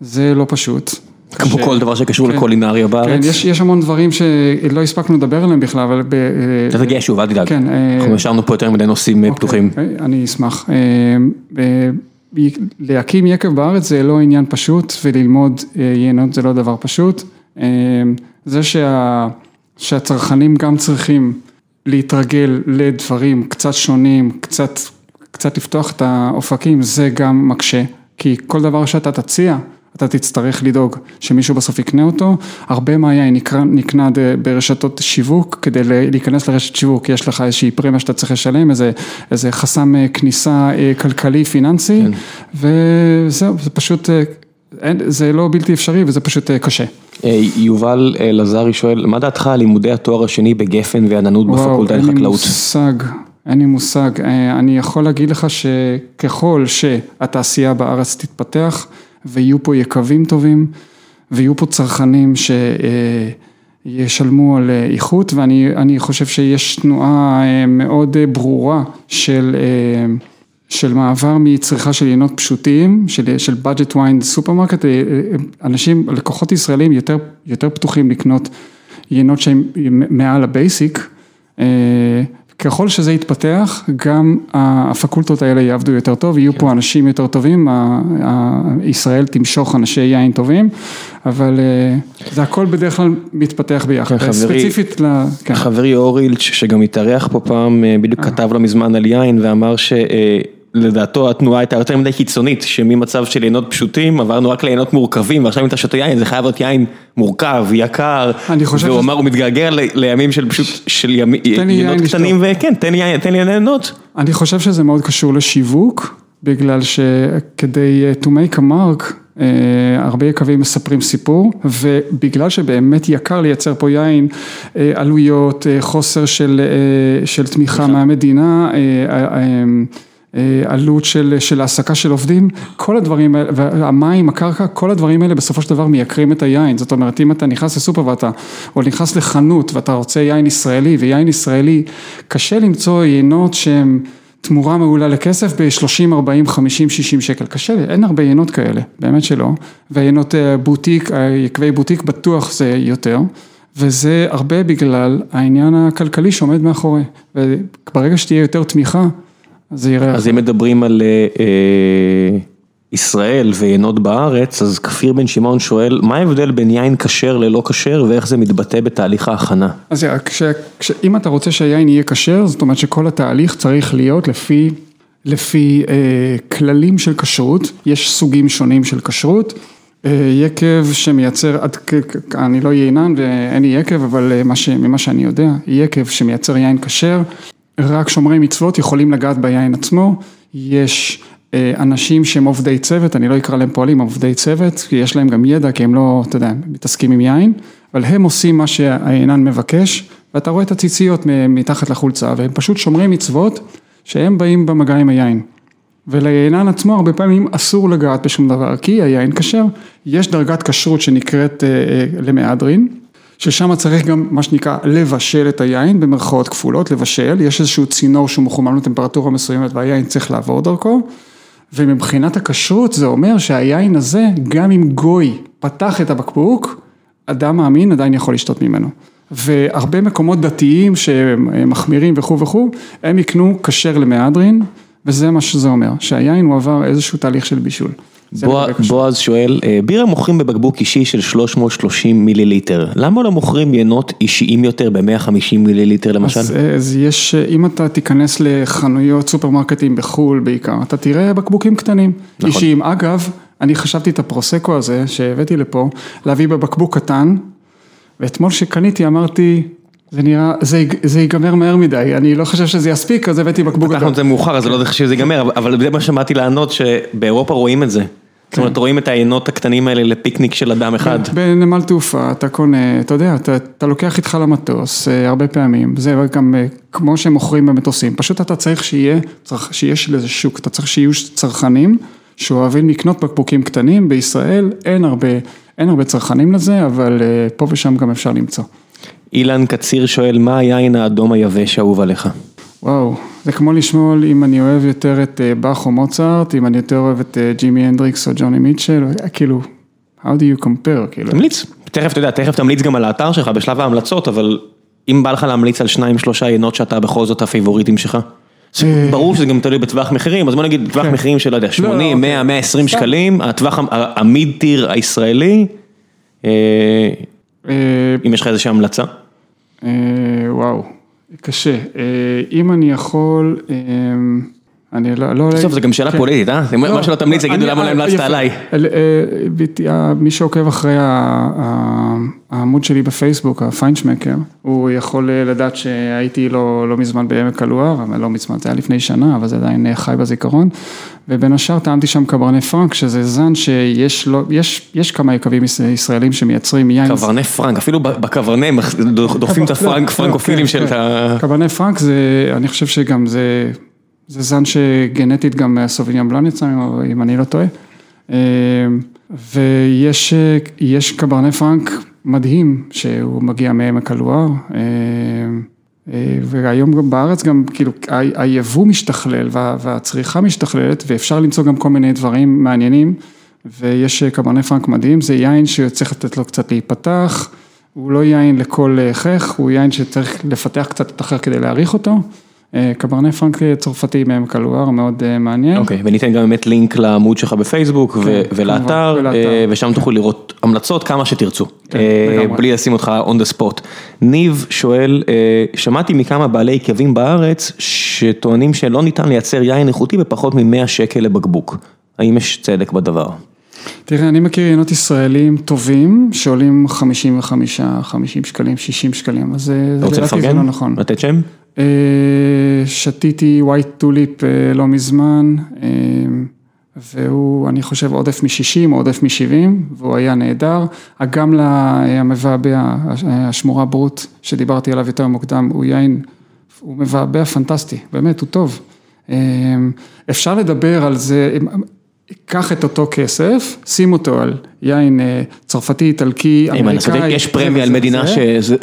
זה לא פשוט. כמו כל דבר שקשור לקולינריה בארץ. כן, יש המון דברים שלא הספקנו לדבר עליהם בכלל, אבל... אתה תגיע שוב, אל תדאג. אנחנו השארנו פה יותר מדי נושאים פתוחים. אני אשמח. להקים יקב בארץ זה לא עניין פשוט, וללמוד יינות זה לא דבר פשוט. זה שהצרכנים גם צריכים להתרגל לדברים קצת שונים, קצת... קצת לפתוח את האופקים, זה גם מקשה, כי כל דבר שאתה תציע, אתה תצטרך לדאוג שמישהו בסוף יקנה אותו, הרבה מהיין נקנה ברשתות שיווק, כדי להיכנס לרשת שיווק, יש לך איזושהי פרמיה שאתה צריך לשלם, איזה, איזה חסם כניסה כלכלי פיננסי, כן. וזהו, זה פשוט, זה לא בלתי אפשרי וזה פשוט קשה. יובל לזרי שואל, מה דעתך על לימודי התואר השני בגפן ועננות בפקולטה לחקלאות? וואו, אין לי מושג. אין לי מושג, אני יכול להגיד לך שככל שהתעשייה בארץ תתפתח ויהיו פה יקבים טובים ויהיו פה צרכנים שישלמו על איכות ואני חושב שיש תנועה מאוד ברורה של של מעבר מצריכה של יינות פשוטים, של budget wine סופרמרקט, אנשים, לקוחות ישראלים יותר, יותר פתוחים לקנות יינות שהם מעל ה basic. ככל שזה יתפתח, גם הפקולטות האלה יעבדו יותר טוב, יהיו פה אנשים יותר טובים, ישראל תמשוך אנשי יין טובים, אבל זה הכל בדרך כלל מתפתח ביחד, ספציפית ל... חברי אורילץ' שגם התארח פה פעם, בדיוק כתב לא מזמן על יין ואמר ש... לדעתו התנועה הייתה יותר מדי קיצונית, שממצב של יינות פשוטים עברנו רק ליינות מורכבים, ועכשיו אם אתה שותה יין זה חייב להיות יין מורכב, יקר, והוא אמר הוא מתגעגע לימים של פשוט, של יינות קטנים, וכן, תן לי ליהנות. אני חושב שזה מאוד קשור לשיווק, בגלל שכדי to make a mark, הרבה יקבים מספרים סיפור, ובגלל שבאמת יקר לייצר פה יין, עלויות, חוסר של תמיכה מהמדינה, עלות של העסקה של עובדים, כל הדברים האלה, והמים, הקרקע, כל הדברים האלה בסופו של דבר מייקרים את היין, זאת אומרת אם אתה נכנס לסופר ואתה, או נכנס לחנות ואתה רוצה יין ישראלי, ויין ישראלי, קשה למצוא יינות שהם תמורה מעולה לכסף ב-30, 40, 50, 60 שקל, קשה, אין הרבה יינות כאלה, באמת שלא, והיינות בוטיק, יקבי בוטיק בטוח זה יותר. וזה הרבה בגלל העניין הכלכלי שעומד מאחורי, וברגע שתהיה יותר תמיכה. אז אם מדברים על אה, ישראל ויינות בארץ, אז כפיר בן שמעון שואל, מה ההבדל בין יין כשר ללא כשר ואיך זה מתבטא בתהליך ההכנה? אז אם אתה רוצה שהיין יהיה כשר, זאת אומרת שכל התהליך צריך להיות לפי, לפי אה, כללים של כשרות, יש סוגים שונים של כשרות. יקב שמייצר, אני לא יינן ואין לי יקב, אבל ממה שאני יודע, יקב שמייצר יין כשר, רק שומרי מצוות יכולים לגעת ביין עצמו, יש אנשים שהם עובדי צוות, אני לא אקרא להם פועלים, עובדי צוות, כי יש להם גם ידע, כי הם לא, אתה יודע, מתעסקים עם יין, אבל הם עושים מה שהיינן מבקש, ואתה רואה את הציציות מתחת לחולצה, והם פשוט שומרי מצוות, שהם באים במגע עם היין. וליינן עצמו הרבה פעמים אסור לגעת בשום דבר, כי היין כשר, יש דרגת כשרות שנקראת למהדרין, ששם צריך גם מה שנקרא לבשל את היין במרכאות כפולות, לבשל, יש איזשהו צינור שהוא מחומם לטמפרטורה מסוימת והיין צריך לעבור דרכו, ומבחינת הכשרות זה אומר שהיין הזה, גם אם גוי פתח את הבקבוק, אדם מאמין עדיין יכול לשתות ממנו. והרבה מקומות דתיים שמחמירים וכו' וכו', הם יקנו כשר למהדרין, וזה מה שזה אומר, שהיין הוא עבר איזשהו תהליך של בישול. בועז שואל, אה, בירה מוכרים בבקבוק אישי של 330 מיליליטר, למה לא מוכרים ינות אישיים יותר ב-150 מיליליטר למשל? אז, אז יש, אם אתה תיכנס לחנויות סופרמרקטים בחו"ל בעיקר, אתה תראה בקבוקים קטנים. נכון. אישיים. אגב, אני חשבתי את הפרוסקו הזה שהבאתי לפה, להביא בבקבוק קטן, ואתמול שקניתי אמרתי, זה נראה, זה, זה ייגמר מהר מדי, אני לא חושב שזה יספיק, אז הבאתי בקבוק פתחנו. את זה מאוחר אז לא יודע שזה ייגמר, אבל זה מה שמעתי לענות שבאירופה רואים את זה. זאת אומרת רואים את היינות הקטנים האלה לפיקניק של אדם אחד. בנמל תעופה אתה קונה, אתה יודע, אתה, אתה לוקח איתך למטוס אה, הרבה פעמים, זה גם אה, כמו שהם מוכרים במטוסים, פשוט אתה צריך שיהיה, צריך, שיש לזה שוק, אתה צריך שיהיו צרכנים שאוהבים לקנות בקבוקים קטנים, בישראל אין הרבה, אין הרבה צרכנים לזה, אבל אה, פה ושם גם אפשר למצוא. אילן קציר שואל, מה היין האדום היבש האהוב עליך? וואו, זה כמו לשמוע אם אני אוהב יותר את אה, באך או מוצרט, אם אני יותר אוהב את אה, ג'ימי הנדריקס או ג'וני מיטשל, אה, כאילו, how do you compare, כאילו. תמליץ, תכף אתה יודע, תכף תמליץ גם על האתר שלך בשלב ההמלצות, אבל אם בא לך להמליץ על שניים שלושה יינות שאתה בכל זאת הפייבוריטים שלך. ברור שזה גם תלוי בטווח מחירים, אז בוא נגיד טווח כן. מחירים של, לא יודע, 80, לא, 100, 120 סתם. שקלים, הטווח המיד טיר הישראלי, אם יש לך איזושהי המלצה. וואו, קשה. אה, אם אני יכול, אה, אני לא... לא בסוף זה גם שאלה כן. פוליטית, אה? זה מה שלא תמליץ, יגידו אני- למה לא אה, המלצת. עליי. אה, אה, מי שעוקב אחרי העמוד שלי בפייסבוק, הפיינשמקר, הוא יכול לדעת שהייתי לא לא מזמן בעמק הלואר, אבל לא מזמן, זה היה לפני שנה, אבל זה עדיין חי בזיכרון. ובין השאר טעמתי שם קברני פרנק, שזה זן שיש לו, יש יש כמה יקבים יש- ישראלים שמייצרים יין. קברני פרנק, אפילו בקברני דוחפים את הפרנק, לא, פרנקופילים כן, של כן. ה... קברני פרנק זה, אני חושב שגם זה, זה זן שגנטית גם מהסוביניאן בלאן יצא אם אני לא טועה. אה, ויש יש קברני פרנק מדהים, שהוא מגיע מעמק הלואר. אה, אה, והיום גם בארץ גם כאילו היבוא משתכלל וה- והצריכה משתכללת ואפשר למצוא גם כל מיני דברים מעניינים ויש קברני פרנק מדהים, זה יין שצריך לתת לו קצת להיפתח, הוא לא יין לכל חך, הוא יין שצריך לפתח קצת את החך כדי להעריך אותו. אה, קברני פרנק צרפתי מעמק הלואר, מאוד אה, מעניין. אוקיי, וניתן גם באמת לינק לעמוד שלך בפייסבוק ו- כן, ולאתר. אה, ושם תוכלו לראות המלצות כמה שתרצו, כן, אה. בלי לשים אותך on the spot. ניב שואל, אה, שמעתי מכמה בעלי יקבים בארץ שטוענים שלא ניתן לייצר יין איכותי בפחות מ-100 שקל לבקבוק. האם יש צדק בדבר? תראה, אני מכיר יינות ישראלים טובים שעולים 55, 50 שקלים, 60 שקלים, אז זה אתה רוצה לדעתי זה לפרגן? לא נכון. לתת שם? אה, שתיתי White Tulip אה, לא מזמן, אה, והוא, אני חושב, עודף מ-60 או עודף מ-70, והוא היה נהדר. גם למבעבע, השמורה ברוט, שדיברתי עליו יותר מוקדם, הוא יין, הוא מבעבע פנטסטי, באמת, הוא טוב. אפשר לדבר על זה, קח את אותו כסף, שים אותו על יין אה, צרפתי, איטלקי, אם אני צודק, אמריקאי. יש פרמיה על מדינה.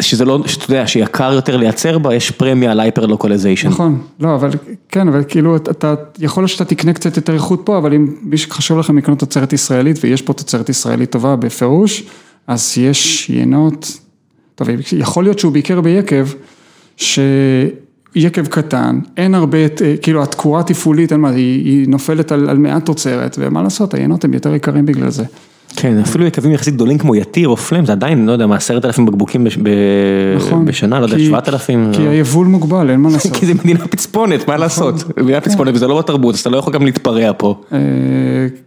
שזה- לא, שאתה יודע, שיקר יותר לייצר בה, יש פרמיה על hyper localization. נכון, לא, אבל כן, אבל כאילו, אתה, יכול להיות שאתה תקנה קצת יותר איכות פה, אבל אם מי שחשוב לכם לקנות תוצרת ישראלית, ויש פה תוצרת ישראלית טובה בפירוש, אז יש יינות, טוב, יכול להיות שהוא ביקר ביקב, שיקב קטן, אין הרבה, אה, כאילו התקורה התפעולית, אין מה, היא, היא נופלת על, על מעט תוצרת, ומה לעשות, היינות הם יותר יקרים בגלל זה. כן, אפילו יקבים יחסית גדולים כמו יתיר או פלם, זה עדיין, לא יודע, מה, עשרת אלפים בקבוקים בש- נכון. בשנה, לא יודע, שבעת אלפים. כי היבול מוגבל, אין מה [laughs] לעשות. כי זה מדינה פצפונת, מה לעשות? מדינה פצפונת וזה לא בתרבות, אז אתה לא יכול גם להתפרע פה. אה,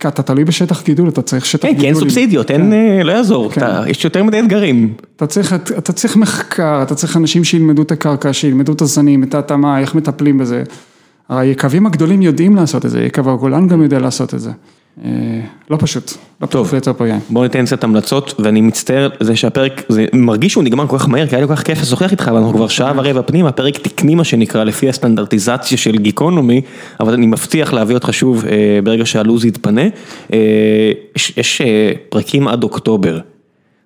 אתה תלוי בשטח גידול, אתה צריך שטח כן, גידול. כי אין סובסידיות, אין, אה, לא יעזור, כן. יש יותר מדי אתגרים. אתה צריך מחקר, אתה צריך אנשים שילמדו את הקרקע, שילמדו את הזנים, את ההתאמה, איך מטפלים בזה. היקבים הגדולים יודעים לעשות את זה, יקב הגולן גם יודע לעשות את זה. אה, לא פשוט, לא טוב. פשוט לייצר פה יין. בוא ניתן קצת המלצות, ואני מצטער זה שהפרק, זה מרגיש שהוא נגמר כל כך מהר, כי היה לי כל כך כיף לשוחח איתך, ואנחנו כבר שעה ורבע פנימה, פרק תקני מה שנקרא, לפי הסטנדרטיזציה של גיקונומי, אבל אני מבטיח להביא אותך שוב אה, ברגע שהלו"ז יתפנה. אה, יש יש, אה, פרקים עד אוקטובר.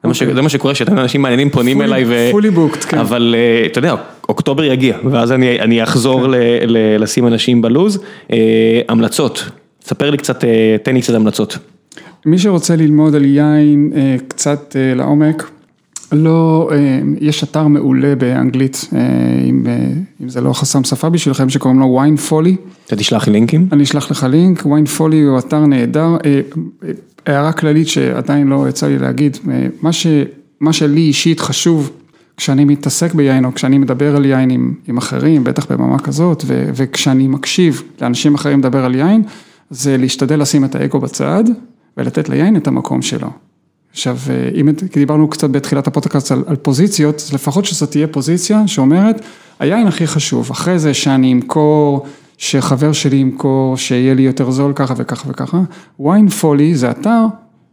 זה מה ש- זה מה שקורה, שאתה אנשים מעניינים פונים Fully- אליי, ו- fully booked, כן. אבל אה, אתה יודע, אוקטובר יגיע, ואז אני אני אחזור ל- ל- לשים אנשים בלו"ז. אה, המלצות, ספר לי קצת, אה, תן לי קצת המלצות. מי שרוצה ללמוד על יין אה, קצת אה, לעומק, לא, יש אתר מעולה באנגלית, אם זה לא חסם שפה בשבילכם, שקוראים לו ויין פולי. אתה תשלח לי לינקים? אני אשלח לך לינק, ויין פולי הוא אתר נהדר. הערה כללית שעדיין לא יצא לי להגיד, מה, ש, מה שלי אישית חשוב כשאני מתעסק ביין או כשאני מדבר על יין עם, עם אחרים, בטח בממה כזאת, ו, וכשאני מקשיב לאנשים אחרים לדבר על יין, זה להשתדל לשים את האגו בצד ולתת ליין את המקום שלו. עכשיו, אם דיברנו קצת בתחילת הפודקאסט על, על פוזיציות, אז לפחות שזאת תהיה פוזיציה שאומרת, היין הכי חשוב, אחרי זה שאני אמכור, שחבר שלי ימכור, שיהיה לי יותר זול ככה וככה וככה, ויין פולי זה אתר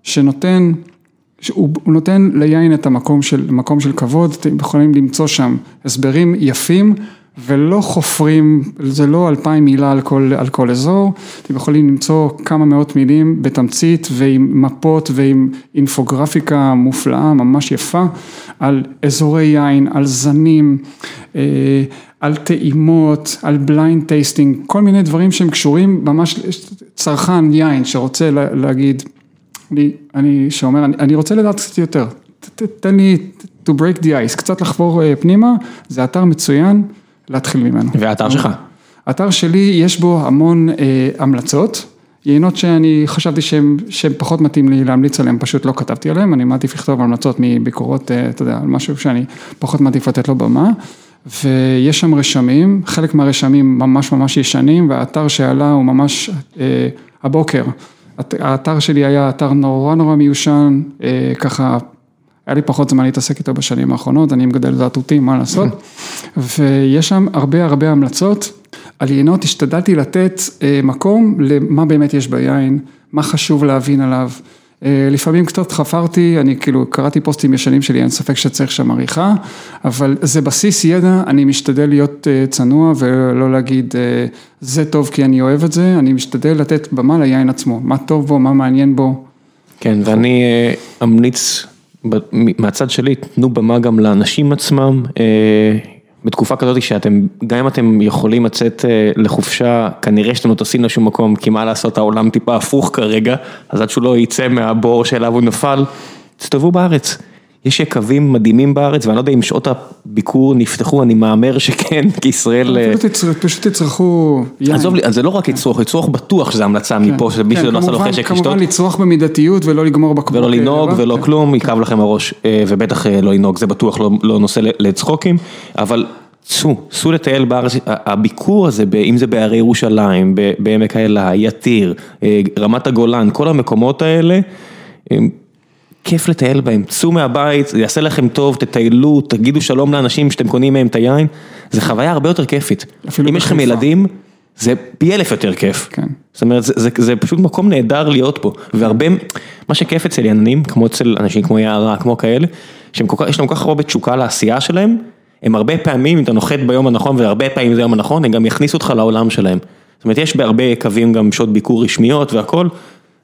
שנותן, הוא נותן ליין את המקום של, של כבוד, אתם יכולים למצוא שם הסברים יפים. ולא חופרים, זה לא אלפיים מילה על כל, על כל אזור, אתם יכולים למצוא כמה מאות מילים בתמצית ועם מפות ועם אינפוגרפיקה מופלאה, ממש יפה, על אזורי יין, על זנים, אה, על טעימות, על blind tasting, כל מיני דברים שהם קשורים, ממש צרכן יין שרוצה להגיד, אני, אני שאומר, אני, אני רוצה לדעת קצת יותר, תן לי to break the ice, קצת לחבור אה, פנימה, זה אתר מצוין. להתחיל ממנו. והאתר שלך? האתר שלי יש בו המון אה, המלצות, יינות שאני חשבתי שהם, שהם פחות מתאים לי להמליץ עליהם, פשוט לא כתבתי עליהם, אני מעדיף לכתוב המלצות מביקורות, אה, אתה יודע, על משהו שאני פחות מעדיף לתת לו במה. ויש שם רשמים, חלק מהרשמים ממש ממש ישנים, והאתר שעלה הוא ממש אה, הבוקר. האתר שלי היה אתר נורא נורא מיושן, אה, ככה היה לי פחות זמן להתעסק איתו בשנים האחרונות, אני מגדל זעתותים, מה לעשות, [laughs] ויש שם הרבה הרבה המלצות. על יינות השתדלתי לתת אה, מקום למה באמת יש ביין, מה חשוב להבין עליו. אה, לפעמים קצת חפרתי, אני כאילו קראתי פוסטים ישנים שלי, אין ספק שצריך שם עריכה, אבל זה בסיס ידע, אני משתדל להיות אה, צנוע ולא להגיד זה טוב כי אני אוהב את זה, אני משתדל לתת במה ליין עצמו, מה טוב בו, מה מעניין בו. כן, ואני אמליץ מהצד שלי, תנו במה גם לאנשים עצמם, אה, בתקופה כזאת שאתם, גם אם אתם יכולים לצאת אה, לחופשה, כנראה שאתם לא טסים לשום מקום, כי מה לעשות, העולם טיפה הפוך כרגע, אז עד שהוא לא יצא מהבור שאליו הוא נפל, תסתובבו בארץ. יש יקבים מדהימים בארץ, ואני לא יודע אם שעות הביקור נפתחו, אני מהמר שכן, כי ישראל... אה, פשוט תצרכו יין. עזוב לי, זה לא רק לצרוך, לצרוך בטוח שזה המלצה כן, מפה, שמי שלא עשה לו חשק לשתות. כמובן לצרוך במידתיות ולא לגמור בקבוק. ולא לנהוג ולא כלום, יכאב לכם הראש, אה, ובטח אה, לא לנהוג, זה בטוח לא, לא נושא לצחוקים, אבל צאו, צאו לטייל בארץ, הביקור הזה, אם זה בהרי ירושלים, בעמק האלה, יתיר, רמת הגולן, כל המקומות האלה, כיף לטייל בהם, צאו מהבית, זה יעשה לכם טוב, תטיילו, תגידו שלום לאנשים שאתם קונים מהם את היין, זה חוויה הרבה יותר כיפית. אם יש לכם ילדים, זה פי אלף יותר כיף. כן. זאת אומרת, זה, זה, זה פשוט מקום נהדר להיות פה, והרבה, מה שכיף אצל יננים, כמו אצל אנשים כמו יערה, כמו כאלה, שיש להם כל כך הרבה תשוקה לעשייה שלהם, הם הרבה פעמים, אם אתה נוחת ביום הנכון, והרבה פעמים זה היום הנכון, הם גם יכניסו אותך לעולם שלהם. זאת אומרת, יש בהרבה קווים גם שעות ביקור רשמיות והכל,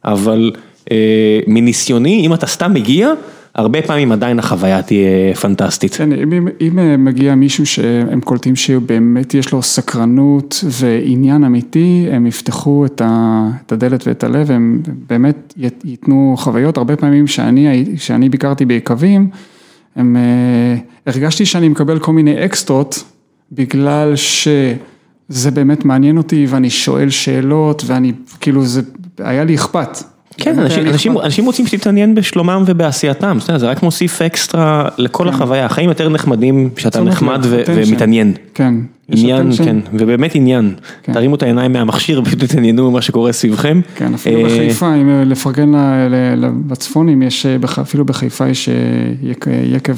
אבל... אה, מניסיוני, אם אתה סתם מגיע, הרבה פעמים עדיין החוויה תהיה פנטסטית. כן, אם, אם אה, מגיע מישהו שהם קולטים שבאמת יש לו סקרנות ועניין אמיתי, הם יפתחו את, הדלת ואת הלב, הם באמת ייתנו חוויות, הרבה פעמים שאני, שאני ביקרתי ביקבים, הם, אה, הרגשתי שאני מקבל כל מיני אקסטרות, בגלל שזה באמת מעניין אותי ואני שואל שאלות ואני, כאילו זה, היה לי אכפת. כן, אנשים אנשים, אנשים רוצים שתתעניין בשלומם ובעשייתם, זה רק מוסיף אקסטרה לכל כן. החוויה, החיים יותר נחמדים כשאתה נחמד ומתעניין. כן. עניין, כן, ובאמת עניין. כן. תרימו את העיניים מהמכשיר [laughs] ופשוט תתעניינו במה שקורה סביבכם. כן, אפילו אה, בחיפה, אם לפרגן בצפונים, אפילו בחיפה יש יקב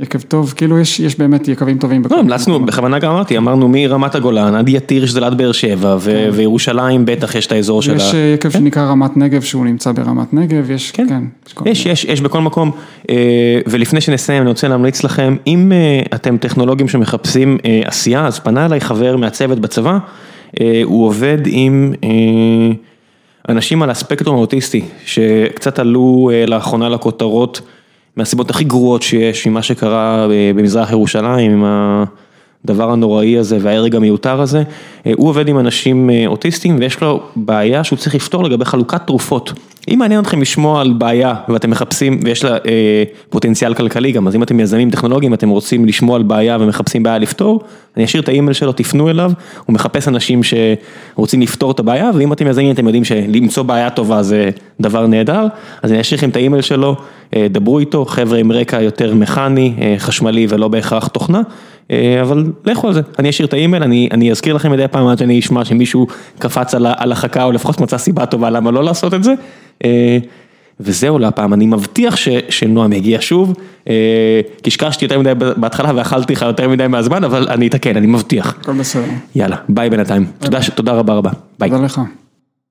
יקב טוב, כאילו יש יש באמת יקבים טובים. לא, המלצנו, בכוונה גם אמרתי, אמרנו מרמת הגולן עד יתיר שזה ליד באר שבע, כן. וירושלים בטח יש את האזור של ה... יש יקב כן. שנקרא רמת נגב שהוא נמצא ברמת נגב, יש, כן, כן. יש, יש, יש בכל מקום, אה, ולפני שנסיים אני רוצה להמליץ לכם, אם אה, אתם טכנולוגים שמחפשים אה, עשייה, אז פנה אליי חבר מהצוות בצבא, הוא עובד עם... אנשים על הספקטרום האוטיסטי, שקצת עלו לאחרונה לכותרות מהסיבות הכי גרועות שיש, ממה שקרה במזרח ירושלים, עם הדבר הנוראי הזה וההרג המיותר הזה, הוא עובד עם אנשים אוטיסטים ויש לו בעיה שהוא צריך לפתור לגבי חלוקת תרופות. אם מעניין אתכם לשמוע על בעיה ואתם מחפשים ויש לה אה, פוטנציאל כלכלי גם, אז אם אתם יזמים טכנולוגיים, אתם רוצים לשמוע על בעיה ומחפשים בעיה לפתור, אני אשאיר את האימייל שלו, תפנו אליו, הוא מחפש אנשים שרוצים לפתור את הבעיה, ואם אתם יזמים אתם יודעים שלמצוא בעיה טובה זה דבר נהדר, אז אני אשאיר לכם את האימייל שלו, אה, דברו איתו, חבר'ה עם רקע יותר מכני, אה, חשמלי ולא בהכרח תוכנה. אבל לכו על זה, אני אשאיר את האימייל, אני אני אזכיר לכם מדי פעם עד שאני אשמע שמישהו קפץ על החכה או לפחות מצא סיבה טובה למה לא לעשות את זה. וזהו להפעם, אני מבטיח שנועם יגיע שוב, קשקשתי יותר מדי בהתחלה ואכלתי לך יותר מדי מהזמן, אבל אני אתקן, אני מבטיח. הכל בסדר. יאללה, ביי בינתיים, תודה רבה רבה, ביי. תודה לך.